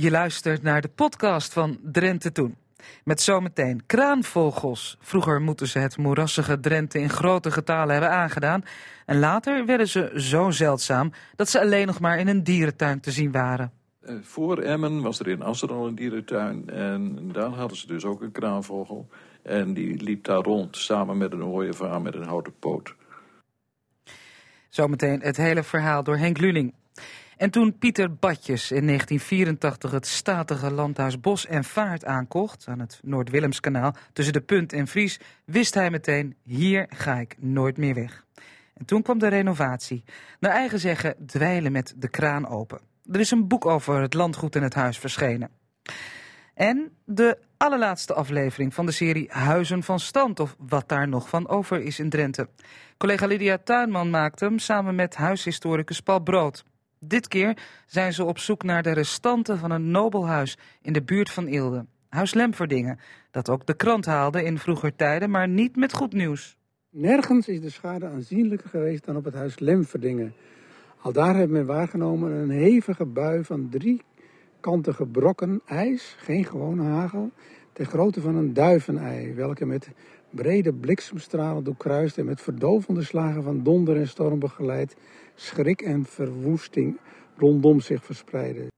Je luistert naar de podcast van Drenthe Toen. Met zometeen kraanvogels. Vroeger moeten ze het moerassige Drenthe in grote getalen hebben aangedaan. En later werden ze zo zeldzaam dat ze alleen nog maar in een dierentuin te zien waren. Uh, voor Emmen was er in Assen al een dierentuin. En daar hadden ze dus ook een kraanvogel. En die liep daar rond samen met een ooievaar met een houten poot. Zometeen het hele verhaal door Henk Luling. En toen Pieter Badjes in 1984 het statige landhuis Bos en Vaart aankocht... aan het Noord-Willemskanaal tussen de Punt en Vries... wist hij meteen, hier ga ik nooit meer weg. En toen kwam de renovatie. Naar eigen zeggen dweilen met de kraan open. Er is een boek over het landgoed en het huis verschenen. En de allerlaatste aflevering van de serie Huizen van Stand... of wat daar nog van over is in Drenthe. Collega Lydia Tuinman maakte hem samen met huishistoricus Paul Brood... Dit keer zijn ze op zoek naar de restanten van een nobelhuis in de buurt van Ilde. Huis Lemverdingen, dat ook de krant haalde in vroeger tijden, maar niet met goed nieuws. Nergens is de schade aanzienlijker geweest dan op het huis Lemverdingen. Al daar hebben men waargenomen een hevige bui van drie kantige brokken ijs, geen gewone hagel, ter grootte van een duivenei, welke met brede bliksemstralen doorkruist en met verdovende slagen van donder en storm begeleid schrik en verwoesting rondom zich verspreiden.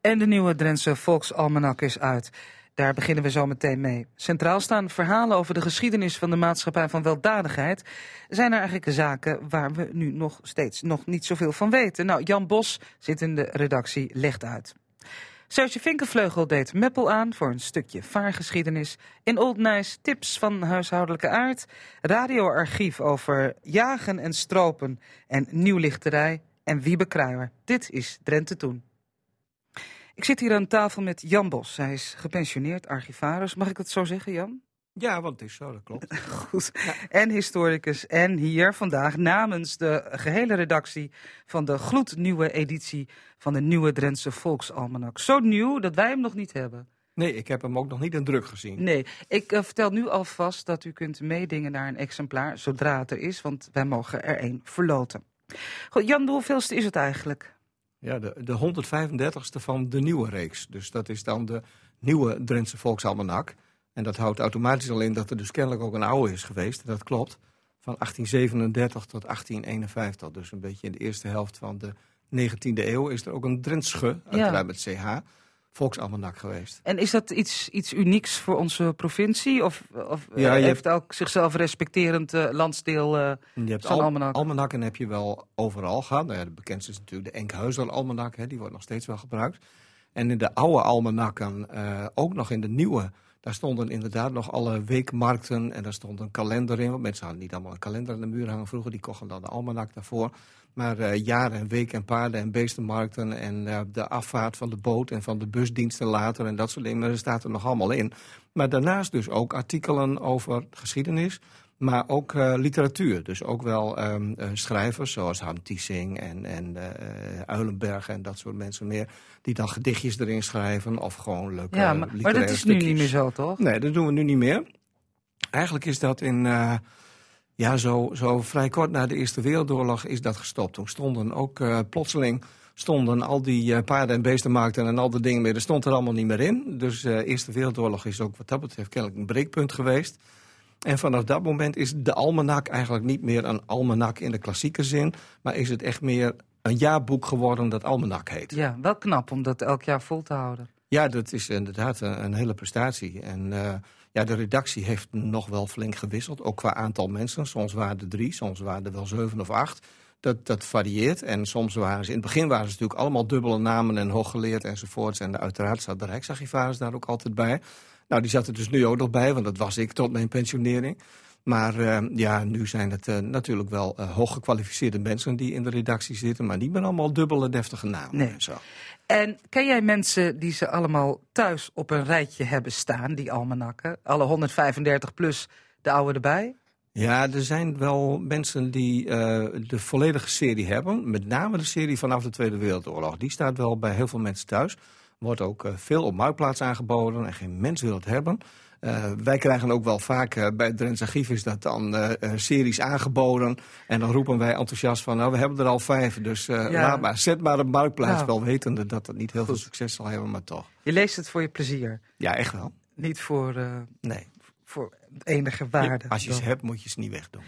En de nieuwe Drentse Volksalmanak is uit. Daar beginnen we zo meteen mee. Centraal staan verhalen over de geschiedenis van de maatschappij van weldadigheid. Zijn er eigenlijk zaken waar we nu nog steeds nog niet zoveel van weten? Nou, Jan Bos zit in de redactie, legt uit. Serge Vinkenvleugel deed Meppel aan voor een stukje vaargeschiedenis. In Old Nice tips van huishoudelijke aard. Radioarchief over jagen en stropen. En nieuwlichterij en Wiebe Kruijer. Dit is Drenthe Toen. Ik zit hier aan tafel met Jan Bos. Hij is gepensioneerd archivaris. Mag ik dat zo zeggen, Jan? Ja, want het is zo, dat klopt. Goed. En historicus. En hier vandaag namens de gehele redactie van de gloednieuwe editie van de Nieuwe Drentse Volksalmanak. Zo nieuw dat wij hem nog niet hebben. Nee, ik heb hem ook nog niet in druk gezien. Nee, ik uh, vertel nu alvast dat u kunt meedingen naar een exemplaar zodra het er is, want wij mogen er één verloten. Goed, Jan, de hoeveelste is het eigenlijk? Ja, de, de 135ste van de nieuwe reeks. Dus dat is dan de nieuwe Drentse Volksalmanak. En dat houdt automatisch al in dat er dus kennelijk ook een oude is geweest. Dat klopt. Van 1837 tot 1851. Dus een beetje in de eerste helft van de 19e eeuw is er ook een Drentsche, uiteraard met CH, volksalmanak geweest. En is dat iets, iets unieks voor onze provincie? Of, of ja, heeft hebt... elk zichzelf respecterend uh, landsdeel uh, je hebt al, almanak? Almanakken heb je wel overal gehad. Nou ja, de bekendste is natuurlijk de Enkhuizer almanak. die wordt nog steeds wel gebruikt. En in de oude almanakken, uh, ook nog in de nieuwe daar stonden inderdaad nog alle weekmarkten en daar stond een kalender in. Want mensen hadden niet allemaal een kalender aan de muur hangen vroeger. Die kochten dan de almanak daarvoor. Maar uh, jaren en week en paarden en beestenmarkten en uh, de afvaart van de boot en van de busdiensten later en dat soort dingen. Dat staat er nog allemaal in. Maar daarnaast dus ook artikelen over geschiedenis, maar ook uh, literatuur. Dus ook wel um, uh, schrijvers zoals Han Tiesing en, en uh, Uilenberg en dat soort mensen meer. Die dan gedichtjes erin schrijven of gewoon leuke Ja, maar, maar dat is nu niet meer zo, toch? Nee, dat doen we nu niet meer. Eigenlijk is dat in... ja, zo, zo vrij kort na de Eerste Wereldoorlog is dat gestopt. Toen stonden ook plotseling stonden al die paarden- en beestenmarkten en al die dingen meer. Er stond er allemaal niet meer in. Dus de Eerste Wereldoorlog is ook wat dat betreft kennelijk een breekpunt geweest. En vanaf dat moment is de almanak eigenlijk niet meer een almanak in de klassieke zin, maar is het echt meer een jaarboek geworden dat almanak heet. Ja, wel knap om dat elk jaar vol te houden. Ja, dat is inderdaad een, een hele prestatie. En uh, ja, de redactie heeft nog wel flink gewisseld, ook qua aantal mensen. Soms waren er drie, soms waren er wel zeven of acht. Dat, dat varieert. En soms waren ze, in het begin waren ze natuurlijk allemaal dubbele namen en hooggeleerd enzovoorts. En uiteraard zat de Rijksarchivaris daar ook altijd bij. Nou, die zat er dus nu ook nog bij, want dat was ik tot mijn pensionering. Maar uh, ja, nu zijn het uh, natuurlijk wel uh, hooggekwalificeerde mensen die in de redactie zitten, maar niet meer allemaal dubbele deftige namen nee. en zo. En ken jij mensen die ze allemaal thuis op een rijtje hebben staan, die almanakken? Alle 135 plus de oude erbij? Ja, er zijn wel mensen die de volledige serie hebben. Met name de serie vanaf de Tweede Wereldoorlog. Die staat wel bij heel veel mensen thuis. Wordt ook veel op Marktplaats aangeboden en geen mens wil het hebben. Uh, wij krijgen ook wel vaak uh, bij het Drents Archief is dat dan uh, series aangeboden. En dan roepen wij enthousiast van, nou we hebben er al vijf. Dus ja. laat maar, zet maar op Marktplaats. Nou. Wel wetende dat het niet heel veel succes zal hebben, maar toch. Je leest het voor je plezier? Ja, echt wel. Niet voor... nee voor enige waarde. als je ze hebt, moet je ze niet wegdoen.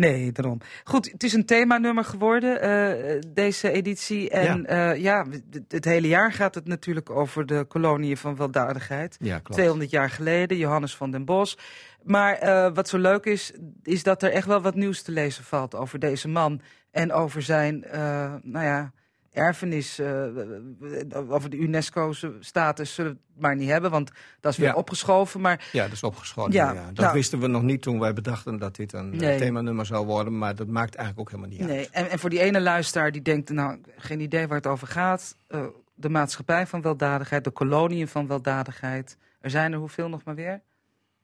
Nee, daarom. Goed, het is een themanummer geworden, uh, deze editie. En ja. Uh, ja, het hele jaar gaat het natuurlijk over de koloniën van weldadigheid. Ja, klopt. 200 jaar geleden, Johannes van den Bos. Maar uh, wat zo leuk is, is dat er echt wel wat nieuws te lezen valt over deze man. En over zijn, nou ja, erfenis, uh, over de UNESCO-status zullen we het maar niet hebben, want dat is weer opgeschoven. Maar, ja, dat is opgeschoven. Ja, Dat nou, wisten we nog niet toen wij bedachten dat dit een nee. themanummer zou worden, maar dat maakt eigenlijk ook helemaal niet nee. uit. En, en voor die ene luisteraar die denkt, nou, geen idee waar het over gaat. Uh, de maatschappij van weldadigheid, de koloniën van weldadigheid. Er zijn er hoeveel nog maar weer?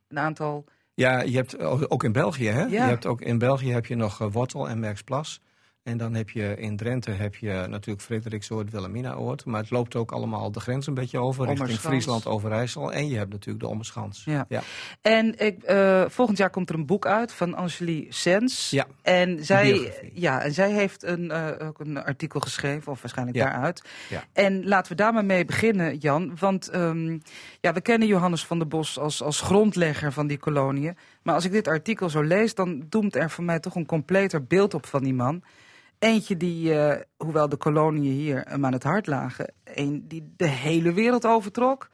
Een aantal... Ja, je hebt ook in België, hè? Ja. Je hebt ook in België heb je nog Wortel en Merksplas. En dan heb je in Drenthe heb je natuurlijk Frederiksoord, Wilhelminaoord. Maar het loopt ook allemaal de grens een beetje over, richting Friesland, Overijssel. En je hebt natuurlijk de Ommerschans. Ja. ja. En ik, uh, volgend jaar komt er een boek uit van Angelique Sens. Ja, en zij, ja, en zij heeft een, uh, ook een artikel geschreven, of waarschijnlijk ja. daaruit. Ja. En laten we daar maar mee beginnen, Jan. Want um, ja, we kennen Johannes van der Bos als, als grondlegger van die koloniën. Maar als ik dit artikel zo lees, dan doemt er voor mij toch een completer beeld op van die man. Eentje die, uh, hoewel de koloniën hier hem aan het hart lagen, een die de hele wereld overtrok.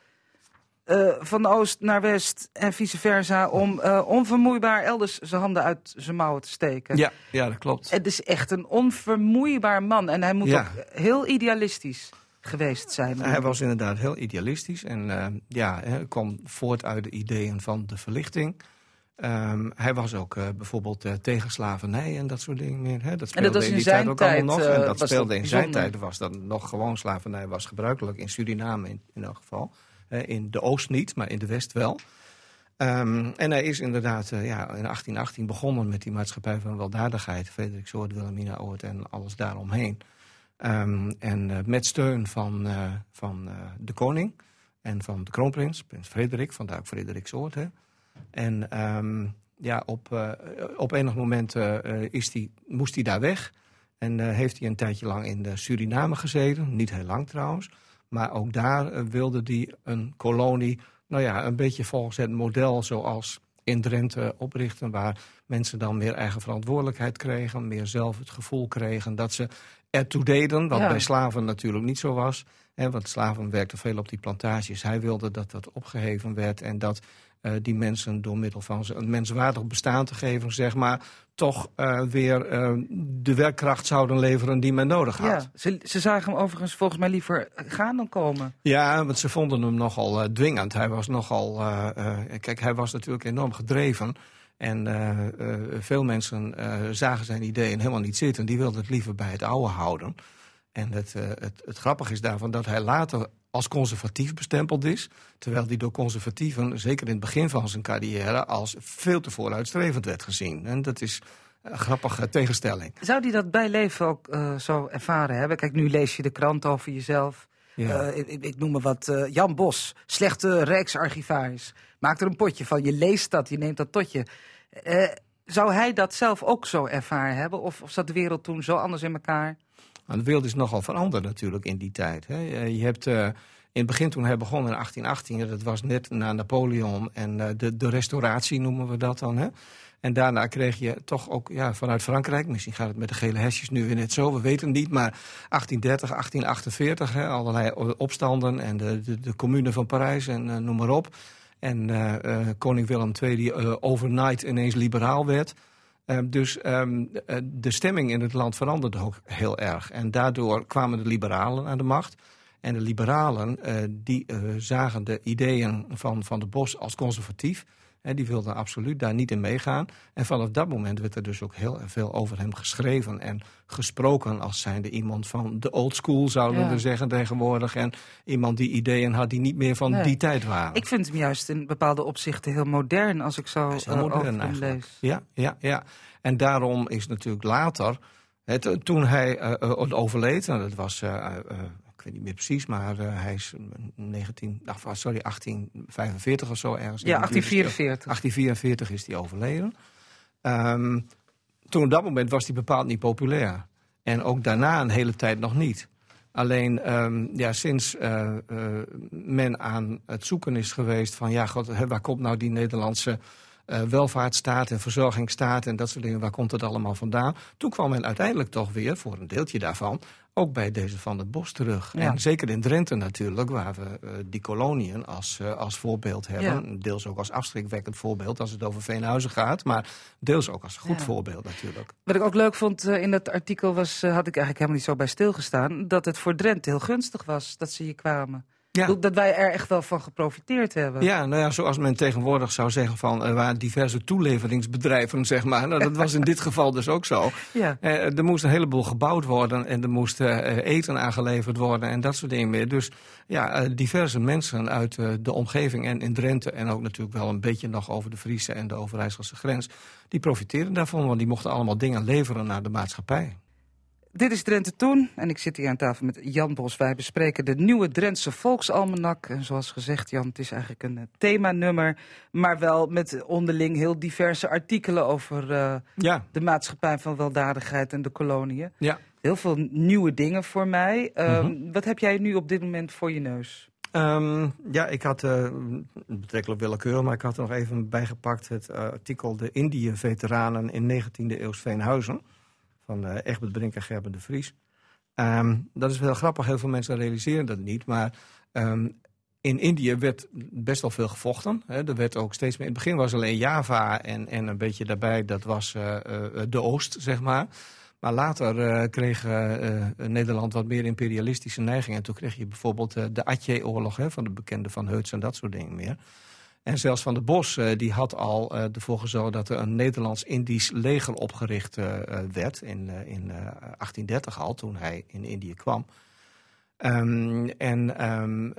Uh, van oost naar west en vice versa, om uh, onvermoeibaar elders zijn handen uit zijn mouwen te steken. Ja, ja dat klopt. Het is echt een onvermoeibaar man en hij moet ja. ook heel idealistisch geweest zijn. Hij was inderdaad heel idealistisch en uh, ja, hij kwam voort uit de ideeën van de verlichting. Um, hij was ook uh, bijvoorbeeld uh, tegen slavernij en dat soort dingen meer. Hè? Dat speelde en dat was in die tijd ook tijd, allemaal nog. Uh, en dat speelde in zijn tijd was dat nog gewoon slavernij was gebruikelijk. In Suriname in, in elk geval. in de Oost niet, maar in de West wel. Um, en hij is inderdaad ja, in 1818 begonnen met die maatschappij van weldadigheid. Frederik Soort, Wilhelmina Oort en alles daaromheen. Um, en met steun van, van de koning en van de kroonprins, prins Frederik, vandaar ook Frederik Soort. Hè. En um, ja, op, uh, op enig moment uh, is die, moest hij daar weg. En uh, heeft hij een tijdje lang in de Suriname gezeten. Niet heel lang trouwens. Maar ook daar wilde hij een kolonie, nou ja, een beetje volgens het model zoals in Drenthe oprichten. Waar mensen dan meer eigen verantwoordelijkheid kregen. Meer zelf het gevoel kregen dat ze ertoe deden. Wat ja. bij slaven natuurlijk niet zo was. Hè, want slaven werkten veel op die plantages. Hij wilde dat dat opgeheven werd en dat uh, die mensen door middel van een menswaardig bestaan te geven, zeg maar, toch uh, weer uh, de werkkracht zouden leveren die men nodig had. Ja, ze, ze zagen hem overigens volgens mij liever gaan dan komen. Ja, want ze vonden hem nogal dwingend. Hij was nogal, kijk, hij was natuurlijk enorm gedreven. En veel mensen zagen zijn ideeën helemaal niet zitten. Die wilden het liever bij het oude houden. En het, het, het grappige is daarvan dat hij later als conservatief bestempeld is. Terwijl die door conservatieven, zeker in het begin van zijn carrière, als veel te vooruitstrevend werd gezien. En dat is een grappige tegenstelling. Zou die dat bij leven ook uh, zo ervaren hebben? Kijk, nu lees je de krant over jezelf. Ja. Uh, ik, ik, noem maar wat. Uh, Jan Bos, slechte rijksarchivaris. Maak er een potje van. Je leest dat, je neemt dat tot je. zou hij dat zelf ook zo ervaren hebben? Of, of zat de wereld toen zo anders in elkaar? Nou, de wereld is nogal veranderd natuurlijk in die tijd. Hè. Je hebt uh, in het begin toen hij begon in 1818, dat was net na Napoleon en uh, de, de restauratie noemen we dat dan. Hè. En daarna kreeg je toch ook ja, vanuit Frankrijk, misschien gaat het met de gele hesjes nu weer net zo, we weten het niet, maar 1830, 1848, hè, allerlei opstanden en de, de, de commune van Parijs en noem maar op. En koning Willem II die overnight ineens liberaal werd. Uh, dus um, de stemming in het land veranderde ook heel erg. En daardoor kwamen de liberalen aan de macht. En de liberalen uh, die uh, zagen de ideeën van Van de Bos als conservatief. En die wilden absoluut daar niet in meegaan. En vanaf dat moment werd er dus ook heel veel over hem geschreven en gesproken als zijnde iemand van de old school, zouden ja. we zeggen tegenwoordig. En iemand die ideeën had die niet meer van nee. die tijd waren. Ik vind hem juist in bepaalde opzichten heel modern als ik zo uh, modern over lees. Ja, ja, ja. En daarom is natuurlijk later, toen hij uh, overleed, nou, dat was ik weet niet meer precies, maar hij is 19, ach, sorry, 1845 of zo ergens. Ja, 1844. 1844 is hij overleden. Ehm, toen op dat moment was hij bepaald niet populair. En ook daarna een hele tijd nog niet. Alleen ehm, ja, sinds uh, men aan het zoeken is geweest van ja, God, waar komt nou die Nederlandse uh, welvaartsstaat en verzorgingsstaat en dat soort dingen, waar komt het allemaal vandaan? Toen kwam men uiteindelijk toch weer, voor een deeltje daarvan, ook bij deze van het Bos terug. En zeker in Drenthe natuurlijk, waar we uh, die koloniën als, uh, als voorbeeld hebben. Ja. Deels ook als afschrikwekkend voorbeeld als het over Veenhuizen gaat. Maar deels ook als goed ja. voorbeeld natuurlijk. Wat ik ook leuk vond uh, in dat artikel was, had ik eigenlijk helemaal niet zo bij stilgestaan... dat het voor Drenthe heel gunstig was dat ze hier kwamen. Ja. Dat wij er echt wel van geprofiteerd hebben. Ja, nou ja, zoals men tegenwoordig zou zeggen van er waren diverse toeleveringsbedrijven, zeg maar. Nou, dat was in dit geval dus ook zo. Ja. Eh, er moest een heleboel gebouwd worden en er moest eh, eten aangeleverd worden en dat soort dingen meer. Dus ja, eh, diverse mensen uit uh, de omgeving en in Drenthe en ook natuurlijk wel een beetje nog over de Friese en de Overijsselse grens, die profiteerden daarvan, want die mochten allemaal dingen leveren naar de maatschappij. Dit is Drenthe Toen en ik zit hier aan tafel met Jan Bos. Wij bespreken de nieuwe Drentse Volksalmanak. En zoals gezegd, Jan, het is eigenlijk een themanummer, maar wel met onderling heel diverse artikelen over uh, ja. de maatschappij van weldadigheid en de koloniën. Ja. Heel veel nieuwe dingen voor mij. Mm -hmm. Wat heb jij nu op dit moment voor je neus? Um, ja, ik had, uh, betrekkelijk willekeurig, maar ik had er nog even bijgepakt het uh, artikel De Indië-veteranen in 19e eeuws Veenhuizen van uh, Egbert Brink en Gerben de Vries. Um, dat is wel grappig, heel veel mensen realiseren dat niet. Maar um, in Indië werd best wel veel gevochten. Hè. Er werd ook steeds meer. In het begin was alleen Java en, en een beetje daarbij, dat was uh, uh, de Oost, zeg maar. Maar later kreeg Nederland wat meer imperialistische neigingen. En toen kreeg je bijvoorbeeld de Atje-oorlog van de bekende Van Heuts en dat soort dingen meer. En zelfs Van der Bos uh, die had al uh, ervoor gezorgd dat er een Nederlands-Indisch leger opgericht uh, werd. In, in 1830 al, toen hij in Indië kwam. Um, en um,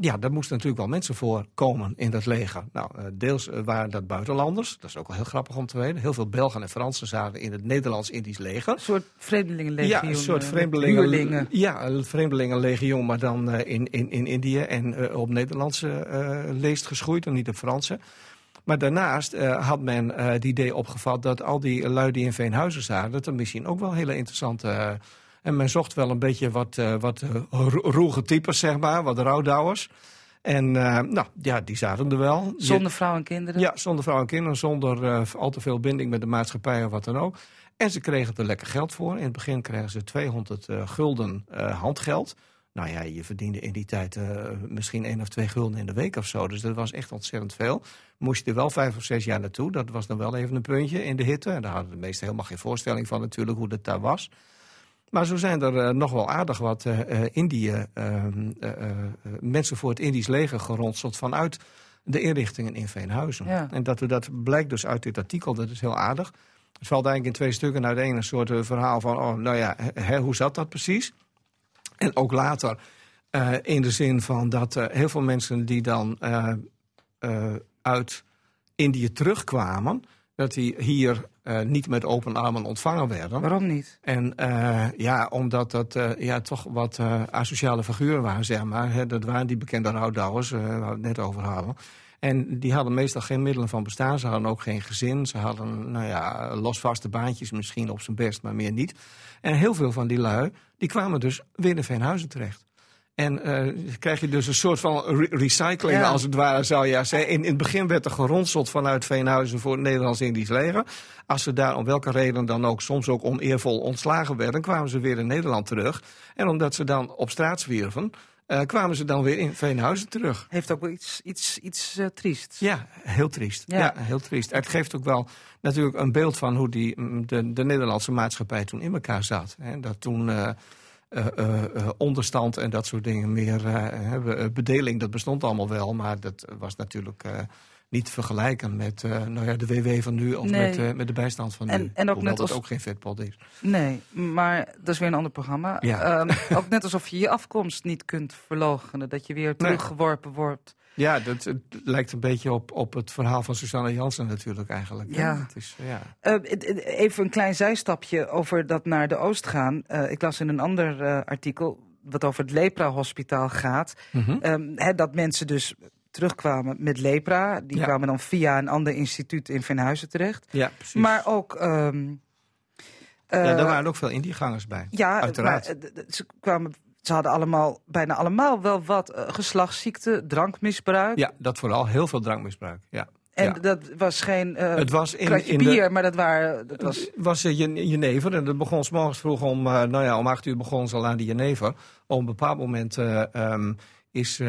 ja, daar moesten natuurlijk wel mensen voor komen in dat leger. Nou, uh, deels waren dat buitenlanders. Dat is ook wel heel grappig om te weten. Heel veel Belgen en Fransen zaten in het Nederlands-Indisch leger. Een soort vreemdelingenlegioen. Ja, een soort vreemdelingen, ja, een vreemdelingenlegioen, maar dan in, in, in Indië. En op Nederlandse leest geschoeid en niet op Franse. Maar daarnaast uh, had men uh, het idee opgevat dat al die lui die in Veenhuizen zaten... dat er misschien ook wel hele interessante... En men zocht wel een beetje wat, uh, wat uh, roege types, zeg maar, wat rouwdouwers. En uh, nou, ja, die zaten er wel. Zonder vrouw en kinderen? Ja, zonder vrouw en kinderen, zonder al te veel binding met de maatschappij of wat dan ook. En ze kregen er lekker geld voor. In het begin kregen ze 200 gulden handgeld. Nou ja, je verdiende in die tijd misschien één of twee gulden in de week of zo. Dus dat was echt ontzettend veel. Moest je er wel vijf of zes jaar naartoe. Dat was dan wel even een puntje in de hitte. En daar hadden de meesten helemaal geen voorstelling van natuurlijk hoe dat daar was. Maar zo zijn er uh, nog wel aardig wat uh, Indië, ehm, mensen voor het Indisch leger geronseld vanuit de inrichtingen in Veenhuizen. Ja. En dat, dat blijkt dus uit dit artikel, dat is heel aardig. Het valt eigenlijk in twee stukken uiteen een soort verhaal van, oh, nou ja, hè, hoe zat dat precies? En ook later in de zin van dat heel veel mensen die dan uit Indië terugkwamen, dat die hier uh, niet met open armen ontvangen werden. Waarom niet? En uh, ja, omdat dat uh, ja, toch wat asociale figuren waren, zeg maar. Dat waren die bekende rouwdouwers, waar we het net over hadden. En die hadden meestal geen middelen van bestaan. Ze hadden ook geen gezin. Ze hadden, nou ja, losvaste baantjes misschien op zijn best, maar meer niet. En heel veel van die lui, die kwamen dus weer in Veenhuizen terecht. En uh, krijg je dus een soort van re recycling, ja. als het ware, zou je zeggen. In, in het begin werd er geronseld vanuit Veenhuizen voor het Nederlands-Indisch leger. Als ze daar om welke reden dan ook, soms ook oneervol ontslagen werden, kwamen ze weer in Nederland terug. En omdat ze dan op straat zwierven, uh, kwamen ze dan weer in Veenhuizen terug. Heeft ook wel iets, iets, iets uh, triest. Ja, heel triest. Ja. ja. heel triest. Het geeft ook wel natuurlijk een beeld van hoe die, de, de Nederlandse maatschappij toen in elkaar zat. Hè. Dat toen... Uh, uh, uh, onderstand en dat soort dingen meer. Bedeling, dat bestond allemaal wel, maar dat was natuurlijk niet vergelijken met nou ja, de WW van nu of nee. met, met de bijstand van en, nu. En ook Hoewel net dat als... ook geen vetpot is. Nee, maar dat is weer een ander programma. Ja. Um, ook net alsof je je afkomst niet kunt verloochenen, dat je weer teruggeworpen nee. wordt. Ja, dat het lijkt een beetje op, op het verhaal van Susanne Jansen natuurlijk eigenlijk. Ja. Het is, ja. Uh, even een klein zijstapje over dat naar de oost gaan. Uh, ik las in een ander uh, artikel wat over het lepra-hospitaal gaat. Mhm. Ehm, dat mensen dus terugkwamen met lepra. Die Ja. kwamen dan via een ander instituut in Venhuizen terecht. Ja, precies. Maar ook... ehm, ja, eh, daar waren ook veel Indiegangers bij. ja, uiteraard. maar, eh, ze, kwamen, ze hadden allemaal, bijna allemaal wel wat eh, geslachtsziekte, drankmisbruik. Ja, dat vooral heel veel drankmisbruik. Ja. En ja. dat was geen eh Het was in, in bier, de, maar dat, waren, dat was... Het was eh, Jen- Jenever en dat begon s morgens vroeg om, eh, nou ja, om acht uur begon ze al aan de Jenever. Op een bepaald moment eh, ehm, is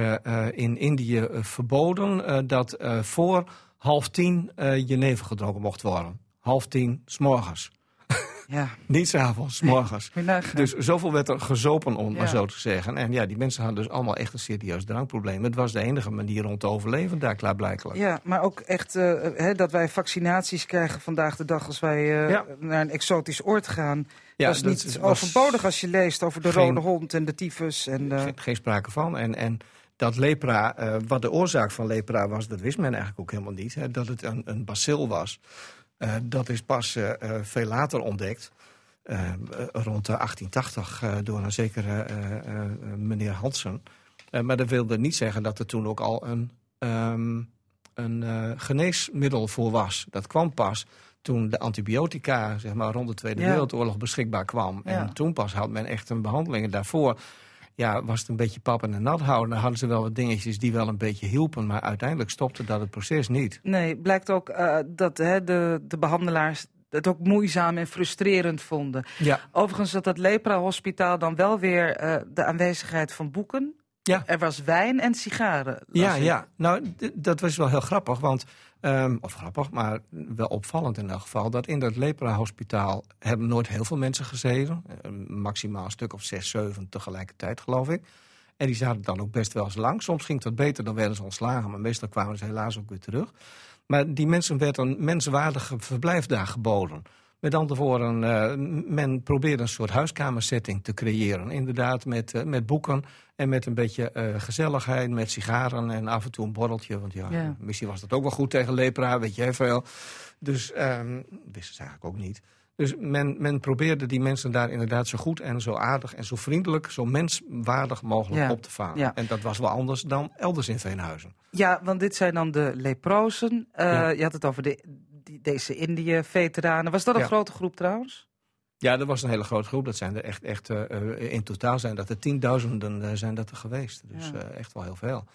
in Indië verboden dat voor half tien Jenever gedronken mocht worden. Half tien, s morgens. Ja, Niet s'avonds, morgens. Dus zoveel werd er gezopen, om maar zo te zeggen. En ja, die mensen hadden dus allemaal echt een serieus drankprobleem. Het was de enige manier om te overleven daar klaarblijkelijk. Ja, maar ook echt eh, hè, dat wij vaccinaties krijgen vandaag de dag als wij eh, Ja. naar een exotisch oord gaan. Ja, dat is niet overbodig als je leest over de geen- rode hond en de tyfus. En, eh, Ge- geen sprake van. En, en dat lepra, eh, wat de oorzaak van lepra was, dat wist men eigenlijk ook helemaal niet. Hè. Dat het een, een bacil was, eh, dat is pas eh, eh, veel later ontdekt. rond de 1880 eh, door een zekere meneer Hansen. Maar dat wilde niet zeggen dat er toen ook al een, ehm, een geneesmiddel voor was. Dat kwam pas toen de antibiotica zeg maar, rond de Tweede Ja. Wereldoorlog beschikbaar kwam. Ja. En toen pas had men echt een behandeling. En daarvoor ja, was het een beetje pappen en nat houden. Dan hadden ze wel wat dingetjes die wel een beetje hielpen. Maar uiteindelijk stopte dat het proces niet. Nee, blijkt ook eh, dat hè, de, de behandelaars het ook moeizaam en frustrerend vonden. Ja, Overigens had dat lepra-hospitaal dan wel weer eh, de aanwezigheid van boeken. Ja. Er was wijn en sigaren. ja, ik. ja. Nou, dat was wel heel grappig. Want, ehm, of grappig, maar wel opvallend in elk geval. Dat in dat lepra-hospitaal hebben nooit heel veel mensen gezeten. Eh, maximaal een stuk of zes, zeven tegelijkertijd, geloof ik. En die zaten dan ook best wel eens lang. Soms ging wat beter, dan werden ze ontslagen. Maar meestal kwamen ze helaas ook weer terug. Maar die mensen werd een menswaardig verblijf daar geboden. Met andere woorden, eh, men probeerde een soort huiskamersetting te creëren. Inderdaad, met, eh, met boeken en met een beetje eh, gezelligheid, met sigaren en af en toe een borreltje. Want ja, Ja. misschien was dat ook wel goed tegen lepra, weet je veel. Dus, ehm wisten ze eigenlijk ook niet. Dus men, men probeerde die mensen daar inderdaad zo goed en zo aardig en zo vriendelijk, zo menswaardig mogelijk Ja. op te vangen. Ja. En dat was wel anders dan elders in Veenhuizen. Ja, want dit zijn dan de leprozen. Ja. Je had het over de, die, deze Indië-veteranen. Was dat een Ja. grote groep trouwens? Ja, dat was een hele grote groep. Dat zijn er echt, echt eh, eh, in totaal zijn dat er tienduizenden eh, zijn dat er geweest. Dus Ja. echt wel heel veel.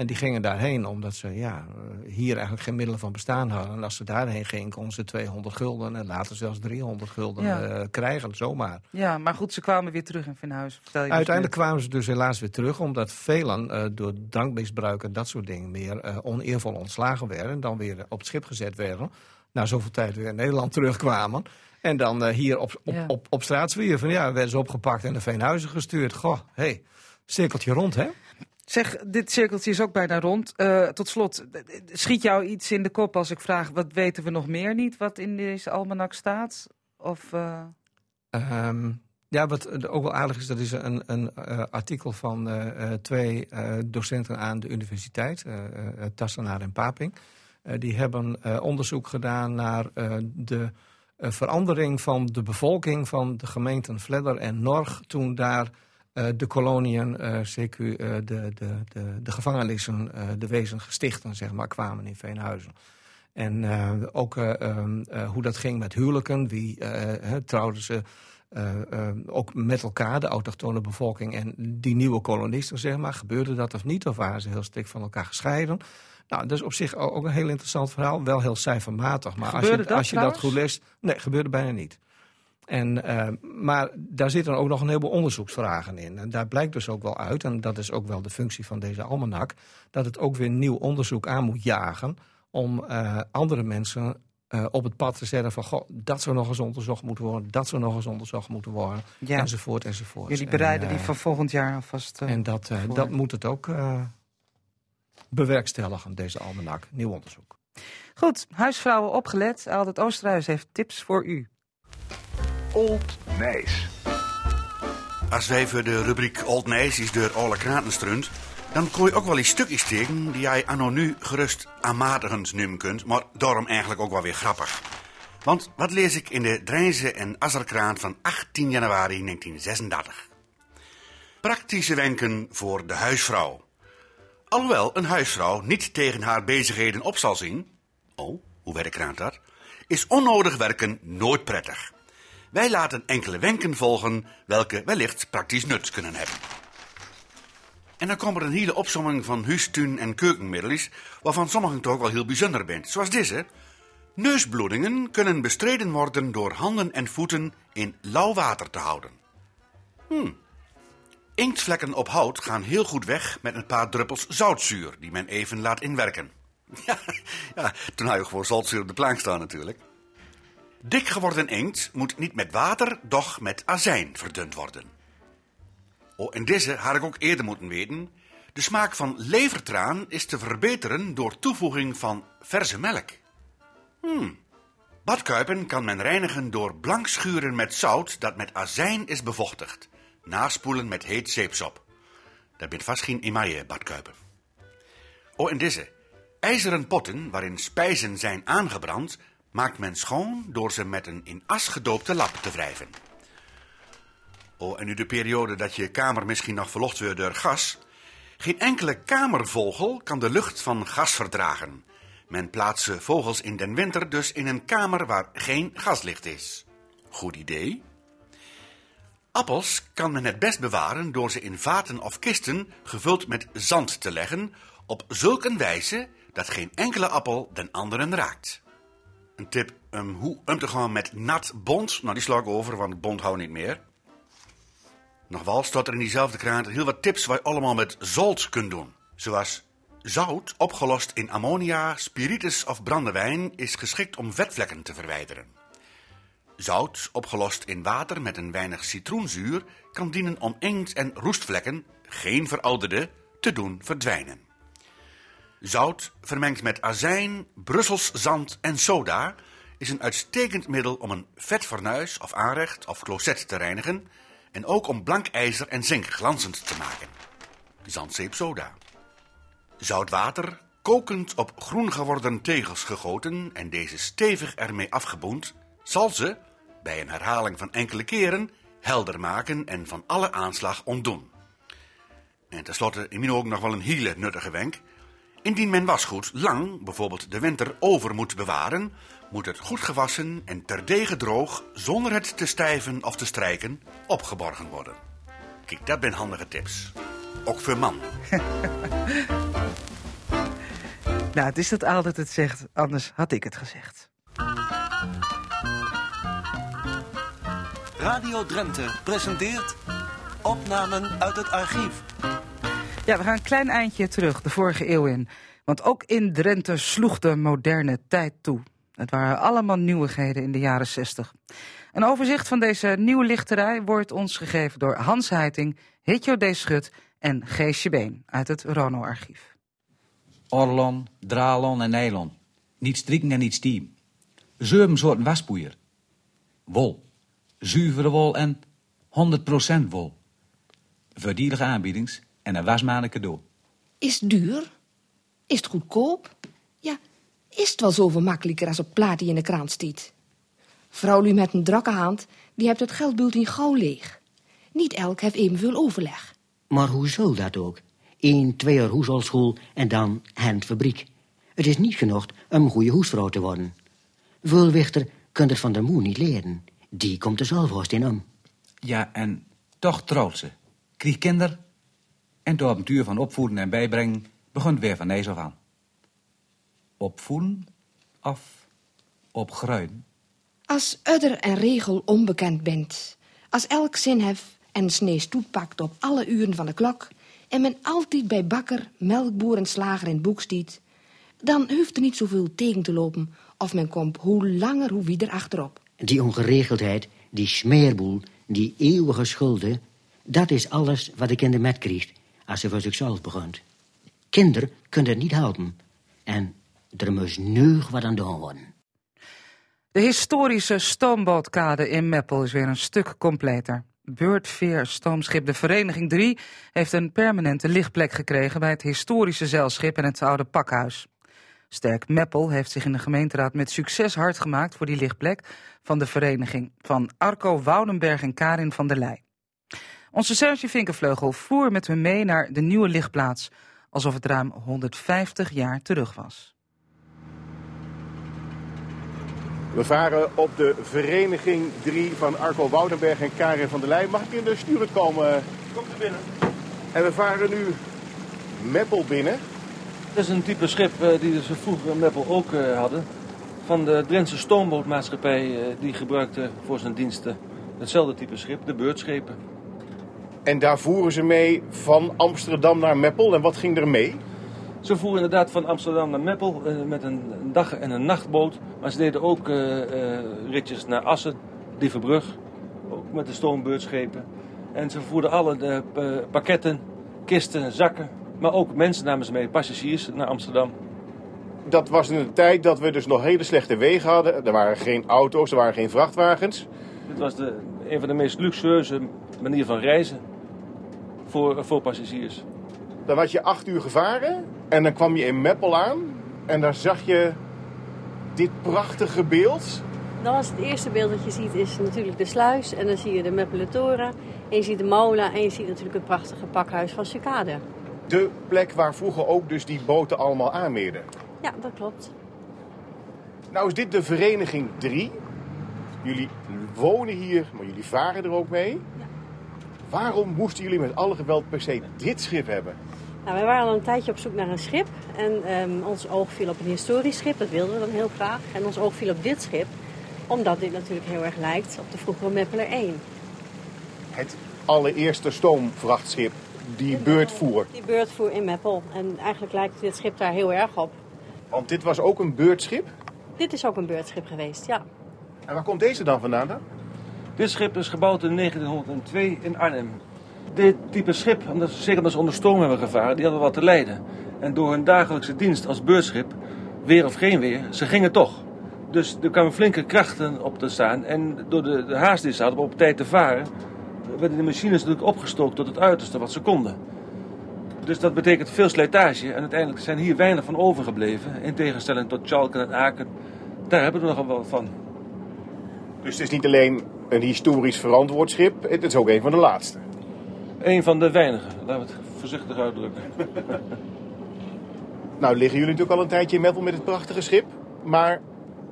En die gingen daarheen omdat ze ja, eh, hier eigenlijk geen middelen van bestaan hadden. En als ze daarheen gingen, konden ze 200 gulden en later zelfs 300 gulden Ja. eh, krijgen, zomaar. Ja, maar goed, ze kwamen weer terug in Venhuizen. Vertel je dus Uiteindelijk net. kwamen ze dus helaas weer terug, omdat velen eh, door drankmisbruik en dat soort dingen meer eh, oneervol ontslagen werden. En dan weer op het schip gezet werden. Na zoveel tijd weer in Nederland terugkwamen. En dan hier op, op, Ja. op, op straat zwierven. Ja, werden ze opgepakt en naar Veenhuizen gestuurd. Goh, hé, hey, cirkeltje rond, hè? Zeg, dit cirkeltje is ook bijna rond. Eh, tot slot, schiet jou iets in de kop als ik vraag... wat weten we nog meer niet wat in deze almanak staat? Of, eh, Ehm, ja, wat ook wel aardig is, dat is een, een eh, artikel van twee docenten aan de universiteit, Tassenaar en Paping. Die hebben onderzoek gedaan naar de verandering van de bevolking van de gemeenten Vledder en Norg toen daar eh, de koloniën, eh CQ, eh, de, de, de, de gevangenissen, de wezen gestichten, zeg maar, kwamen in Veenhuizen. En ook eh, ehm, eh, hoe dat ging met huwelijken, wie trouwden ze ook met elkaar, de autochtone bevolking en die nieuwe kolonisten, zeg maar. Gebeurde dat of niet, of waren ze heel strikt van elkaar gescheiden? Nou, dat is op zich ook een heel interessant verhaal, wel heel cijfermatig. Maar als je, dat als je dat goed leest, nee, gebeurde bijna niet. En, eh, maar daar zitten ook nog een heleboel onderzoeksvragen in. En daar blijkt dus ook wel uit, en dat is ook wel de functie van deze almanak, dat het ook weer nieuw onderzoek aan moet jagen om eh, andere mensen eh, op het pad te zetten van, goh, dat zou nog eens onderzocht moeten worden, dat zou nog eens onderzocht moeten worden, ja, enzovoort, enzovoort. jullie En, bereiden die van volgend jaar alvast... En dat, dat moet het ook bewerkstelligen, deze almanak. Nieuw onderzoek. Goed, huisvrouwen opgelet. Aldert Oosterhuis heeft tips voor u. Old Nijs. Als wij voor de rubriek Old Nijs door alle kranten strunt, dan kon je ook wel eens stukjes tegen die jij anno nu gerust aanmatigend noemen kunt, maar daarom eigenlijk ook wel weer grappig. Want wat lees ik in de Drijnse en Azerkraan van 18 januari 1936? Praktische wenken voor de huisvrouw. Alhoewel een huisvrouw niet tegen haar bezigheden op zal zien. Oh, hoe werkt dat? Is onnodig werken nooit prettig. Wij laten enkele wenken volgen welke wellicht praktisch nut kunnen hebben. En dan komt er een hele opsomming van huistuin- en keukenmiddelen, waarvan sommigen toch wel heel bijzonder zijn. Zoals deze. Neusbloedingen kunnen bestreden worden door handen en voeten in lauw water te houden. Hmm. Inktvlekken op hout gaan heel goed weg met een paar druppels zoutzuur die men even laat inwerken. Ja, ja toen had je gewoon zoutzuur op de plank staan natuurlijk. Dik geworden inkt moet niet met water, doch met azijn verdund worden. Oh, en deze had ik ook eerder moeten weten. De smaak van levertraan is te verbeteren door toevoeging van verse melk. Hmm. Badkuipen kan men reinigen door blank schuren met zout dat met azijn is bevochtigd. Naspoelen met heet zeepsop. Dat bent vast geen emaille badkuipen. Oh, en deze. IJzeren potten waarin spijzen zijn aangebrand, maakt men schoon door ze met een in as gedoopte lap te wrijven. Oh, en nu de periode dat je kamer misschien nog verlocht wordt door gas. Geen enkele kamervogel kan de lucht van gas verdragen. Men plaatst vogels in den winter dus in een kamer waar geen gaslicht is. Goed idee? Appels kan men het best bewaren door ze in vaten of kisten gevuld met zand te leggen, op zulke wijze dat geen enkele appel den anderen raakt. Een tip um, hoe om te gaan met nat bond. Nou, die sla ik over, want bond houdt niet meer. Nog staat er in diezelfde krant heel wat tips waar je allemaal met zout kunt doen. Zoals zout opgelost in ammonia, spiritus of brandewijn is geschikt om vetvlekken te verwijderen. Zout opgelost in water met een weinig citroenzuur kan dienen om inkt en roestvlekken, geen verouderde, te doen verdwijnen. Zout vermengd met azijn, Brussels zand en soda is een uitstekend middel om een vetfornuis of aanrecht of closet te reinigen en ook om blank ijzer en zink glanzend te maken. Zandzeep soda. Zout water, kokend op groen geworden tegels gegoten en deze stevig ermee afgeboend, zal ze, bij een herhaling van enkele keren, helder maken en van alle aanslag ontdoen. En tenslotte in mijn ook nog wel een hele nuttige wenk. Indien men wasgoed lang, bijvoorbeeld de winter, over moet bewaren, moet het goed gewassen en terdege droog, zonder het te stijven of te strijken, opgeborgen worden. Kijk, dat zijn handige tips. Ook voor man. Nou, het is dat altijd het zegt, anders had ik het gezegd. Radio Drenthe presenteert opnamen uit het archief. Ja, we gaan een klein eindje terug, de vorige eeuw in. Want ook in Drenthe sloeg de moderne tijd toe. Het waren allemaal nieuwigheden in de jaren 60. Een overzicht van deze nieuwe lichterij wordt ons gegeven door Hans Heiting, Hitjo D. Schut en Geesje Been uit het Rono-archief. Orlon, dralon en nylon. Niet strikken en niet stiem. Zeven soorten waspoeier. Wol. Zuivere wol en 100% wol. Verdielige aanbiedings en een cadeau. Is het duur? Is het goedkoop? Ja, is het wel zoveel makkelijker als op plaat die in de krant stiet? Vrouwlie met een drakke hand, die hebt het geldbultje gauw leeg. Niet elk heeft evenveel overleg. Maar hoe zal dat ook? Eén, twee jaar huishoudschool en dan handfabriek. Het is niet genoeg om een goede hoesvrouw te worden. Vulwichter kunt het van de moe niet leren. Die komt er zelf in om. Ja, en toch trouwt ze. Kinder. En door het duur van opvoeden en bijbrengen begon het weer van deze af aan. Opvoeden of opgruiden? Als udder en regel onbekend bent, als elk zin hef en snee stoet pakt op alle uren van de klok, en men altijd bij bakker, melkboer en slager in het boek stiet, dan hoeft er niet zoveel tegen te lopen of men komt hoe langer hoe wieder achterop. Die ongeregeldheid, die smeerboel, die eeuwige schulden, dat is alles wat de kinder met krijgt als ze voor zichzelf begint. Kinderen kunnen het niet helpen. En er moet nu wat aan doen worden. De historische stoombootkade in Meppel is weer een stuk completer. Beurtveer stoomschip de Vereniging 3 heeft een permanente lichtplek gekregen bij het historische zeilschip en het oude pakhuis. Sterk Meppel heeft zich in de gemeenteraad met succes hard gemaakt voor die lichtplek van de vereniging van Arco Woudenberg en Karin van der Leij. Onze Serge Vinkenvleugel voer met hun mee naar de nieuwe lichtplaats, alsof het ruim 150 jaar terug was. We varen op de vereniging 3 van Arco Woudenberg en Karin van der Leyen. Mag ik in de stuurhut komen? Komt er binnen. En we varen nu Meppel binnen. Dat is een type schip uh, die ze vroeger in Meppel ook uh, hadden. Van de Drentse stoombootmaatschappij uh, die gebruikte voor zijn diensten hetzelfde type schip, de beurtschepen. En daar voeren ze mee van Amsterdam naar Meppel. En wat ging er mee? Ze voeren inderdaad van Amsterdam naar Meppel uh, met een dag- en een nachtboot. Maar ze deden ook uh, uh, ritjes naar Assen, Dieverbrug, ook met de stoombeurtschepen. En ze voerden alle de, pakketten, kisten, zakken, maar ook mensen namen ze mee, passagiers naar Amsterdam. Dat was in een tijd dat we dus nog hele slechte wegen hadden. Er waren geen auto's, er waren geen vrachtwagens. Dit was de, een van de meest luxueuze manieren van reizen voor, voor passagiers. Dan had je acht uur gevaren en dan kwam je in Meppel aan. En daar zag je dit prachtige beeld. Dan was het eerste beeld dat je ziet is natuurlijk de sluis. En dan zie je de Meppeletoren. En je ziet de molen. En je ziet natuurlijk het prachtige pakhuis van Sucade. De plek waar vroeger ook dus die boten allemaal aanmeerden. Ja, dat klopt. Nou is dit de vereniging 3. Jullie wonen hier, maar jullie varen er ook mee. Ja. Waarom moesten jullie met alle geweld per se dit schip hebben? Nou, wij waren al een tijdje op zoek naar een schip. En um, ons oog viel op een historisch schip. Dat wilden we dan heel graag. En ons oog viel op dit schip. Omdat dit natuurlijk heel erg lijkt op de vroegere Meppeler 1. Het allereerste stoomvrachtschip die beurtvoer. Die beurtvoer in Meppel. En eigenlijk lijkt dit schip daar heel erg op. Want dit was ook een beurtschip? Dit is ook een beurtschip geweest, ja. En waar komt deze dan vandaan dan? Dit schip is gebouwd in 1902 in Arnhem. Dit type schip, omdat, zeker omdat ze onder stoom hebben gevaren, die hadden wat te lijden. En door hun dagelijkse dienst als beurtschip, weer of geen weer, ze gingen toch. Dus er kwamen flinke krachten op te staan. En door de, haast die ze hadden om op tijd te varen, werden de machines natuurlijk opgestookt tot het uiterste wat ze konden. Dus dat betekent veel slijtage. En uiteindelijk zijn hier weinig van overgebleven. In tegenstelling tot Chalken en Aken. Daar hebben we nog wel van. Dus het is niet alleen een historisch verantwoord schip, het is ook een van de laatste. Een van de weinigen, laten we het voorzichtig uitdrukken. nou liggen jullie natuurlijk al een tijdje in Meppel met het prachtige schip. Maar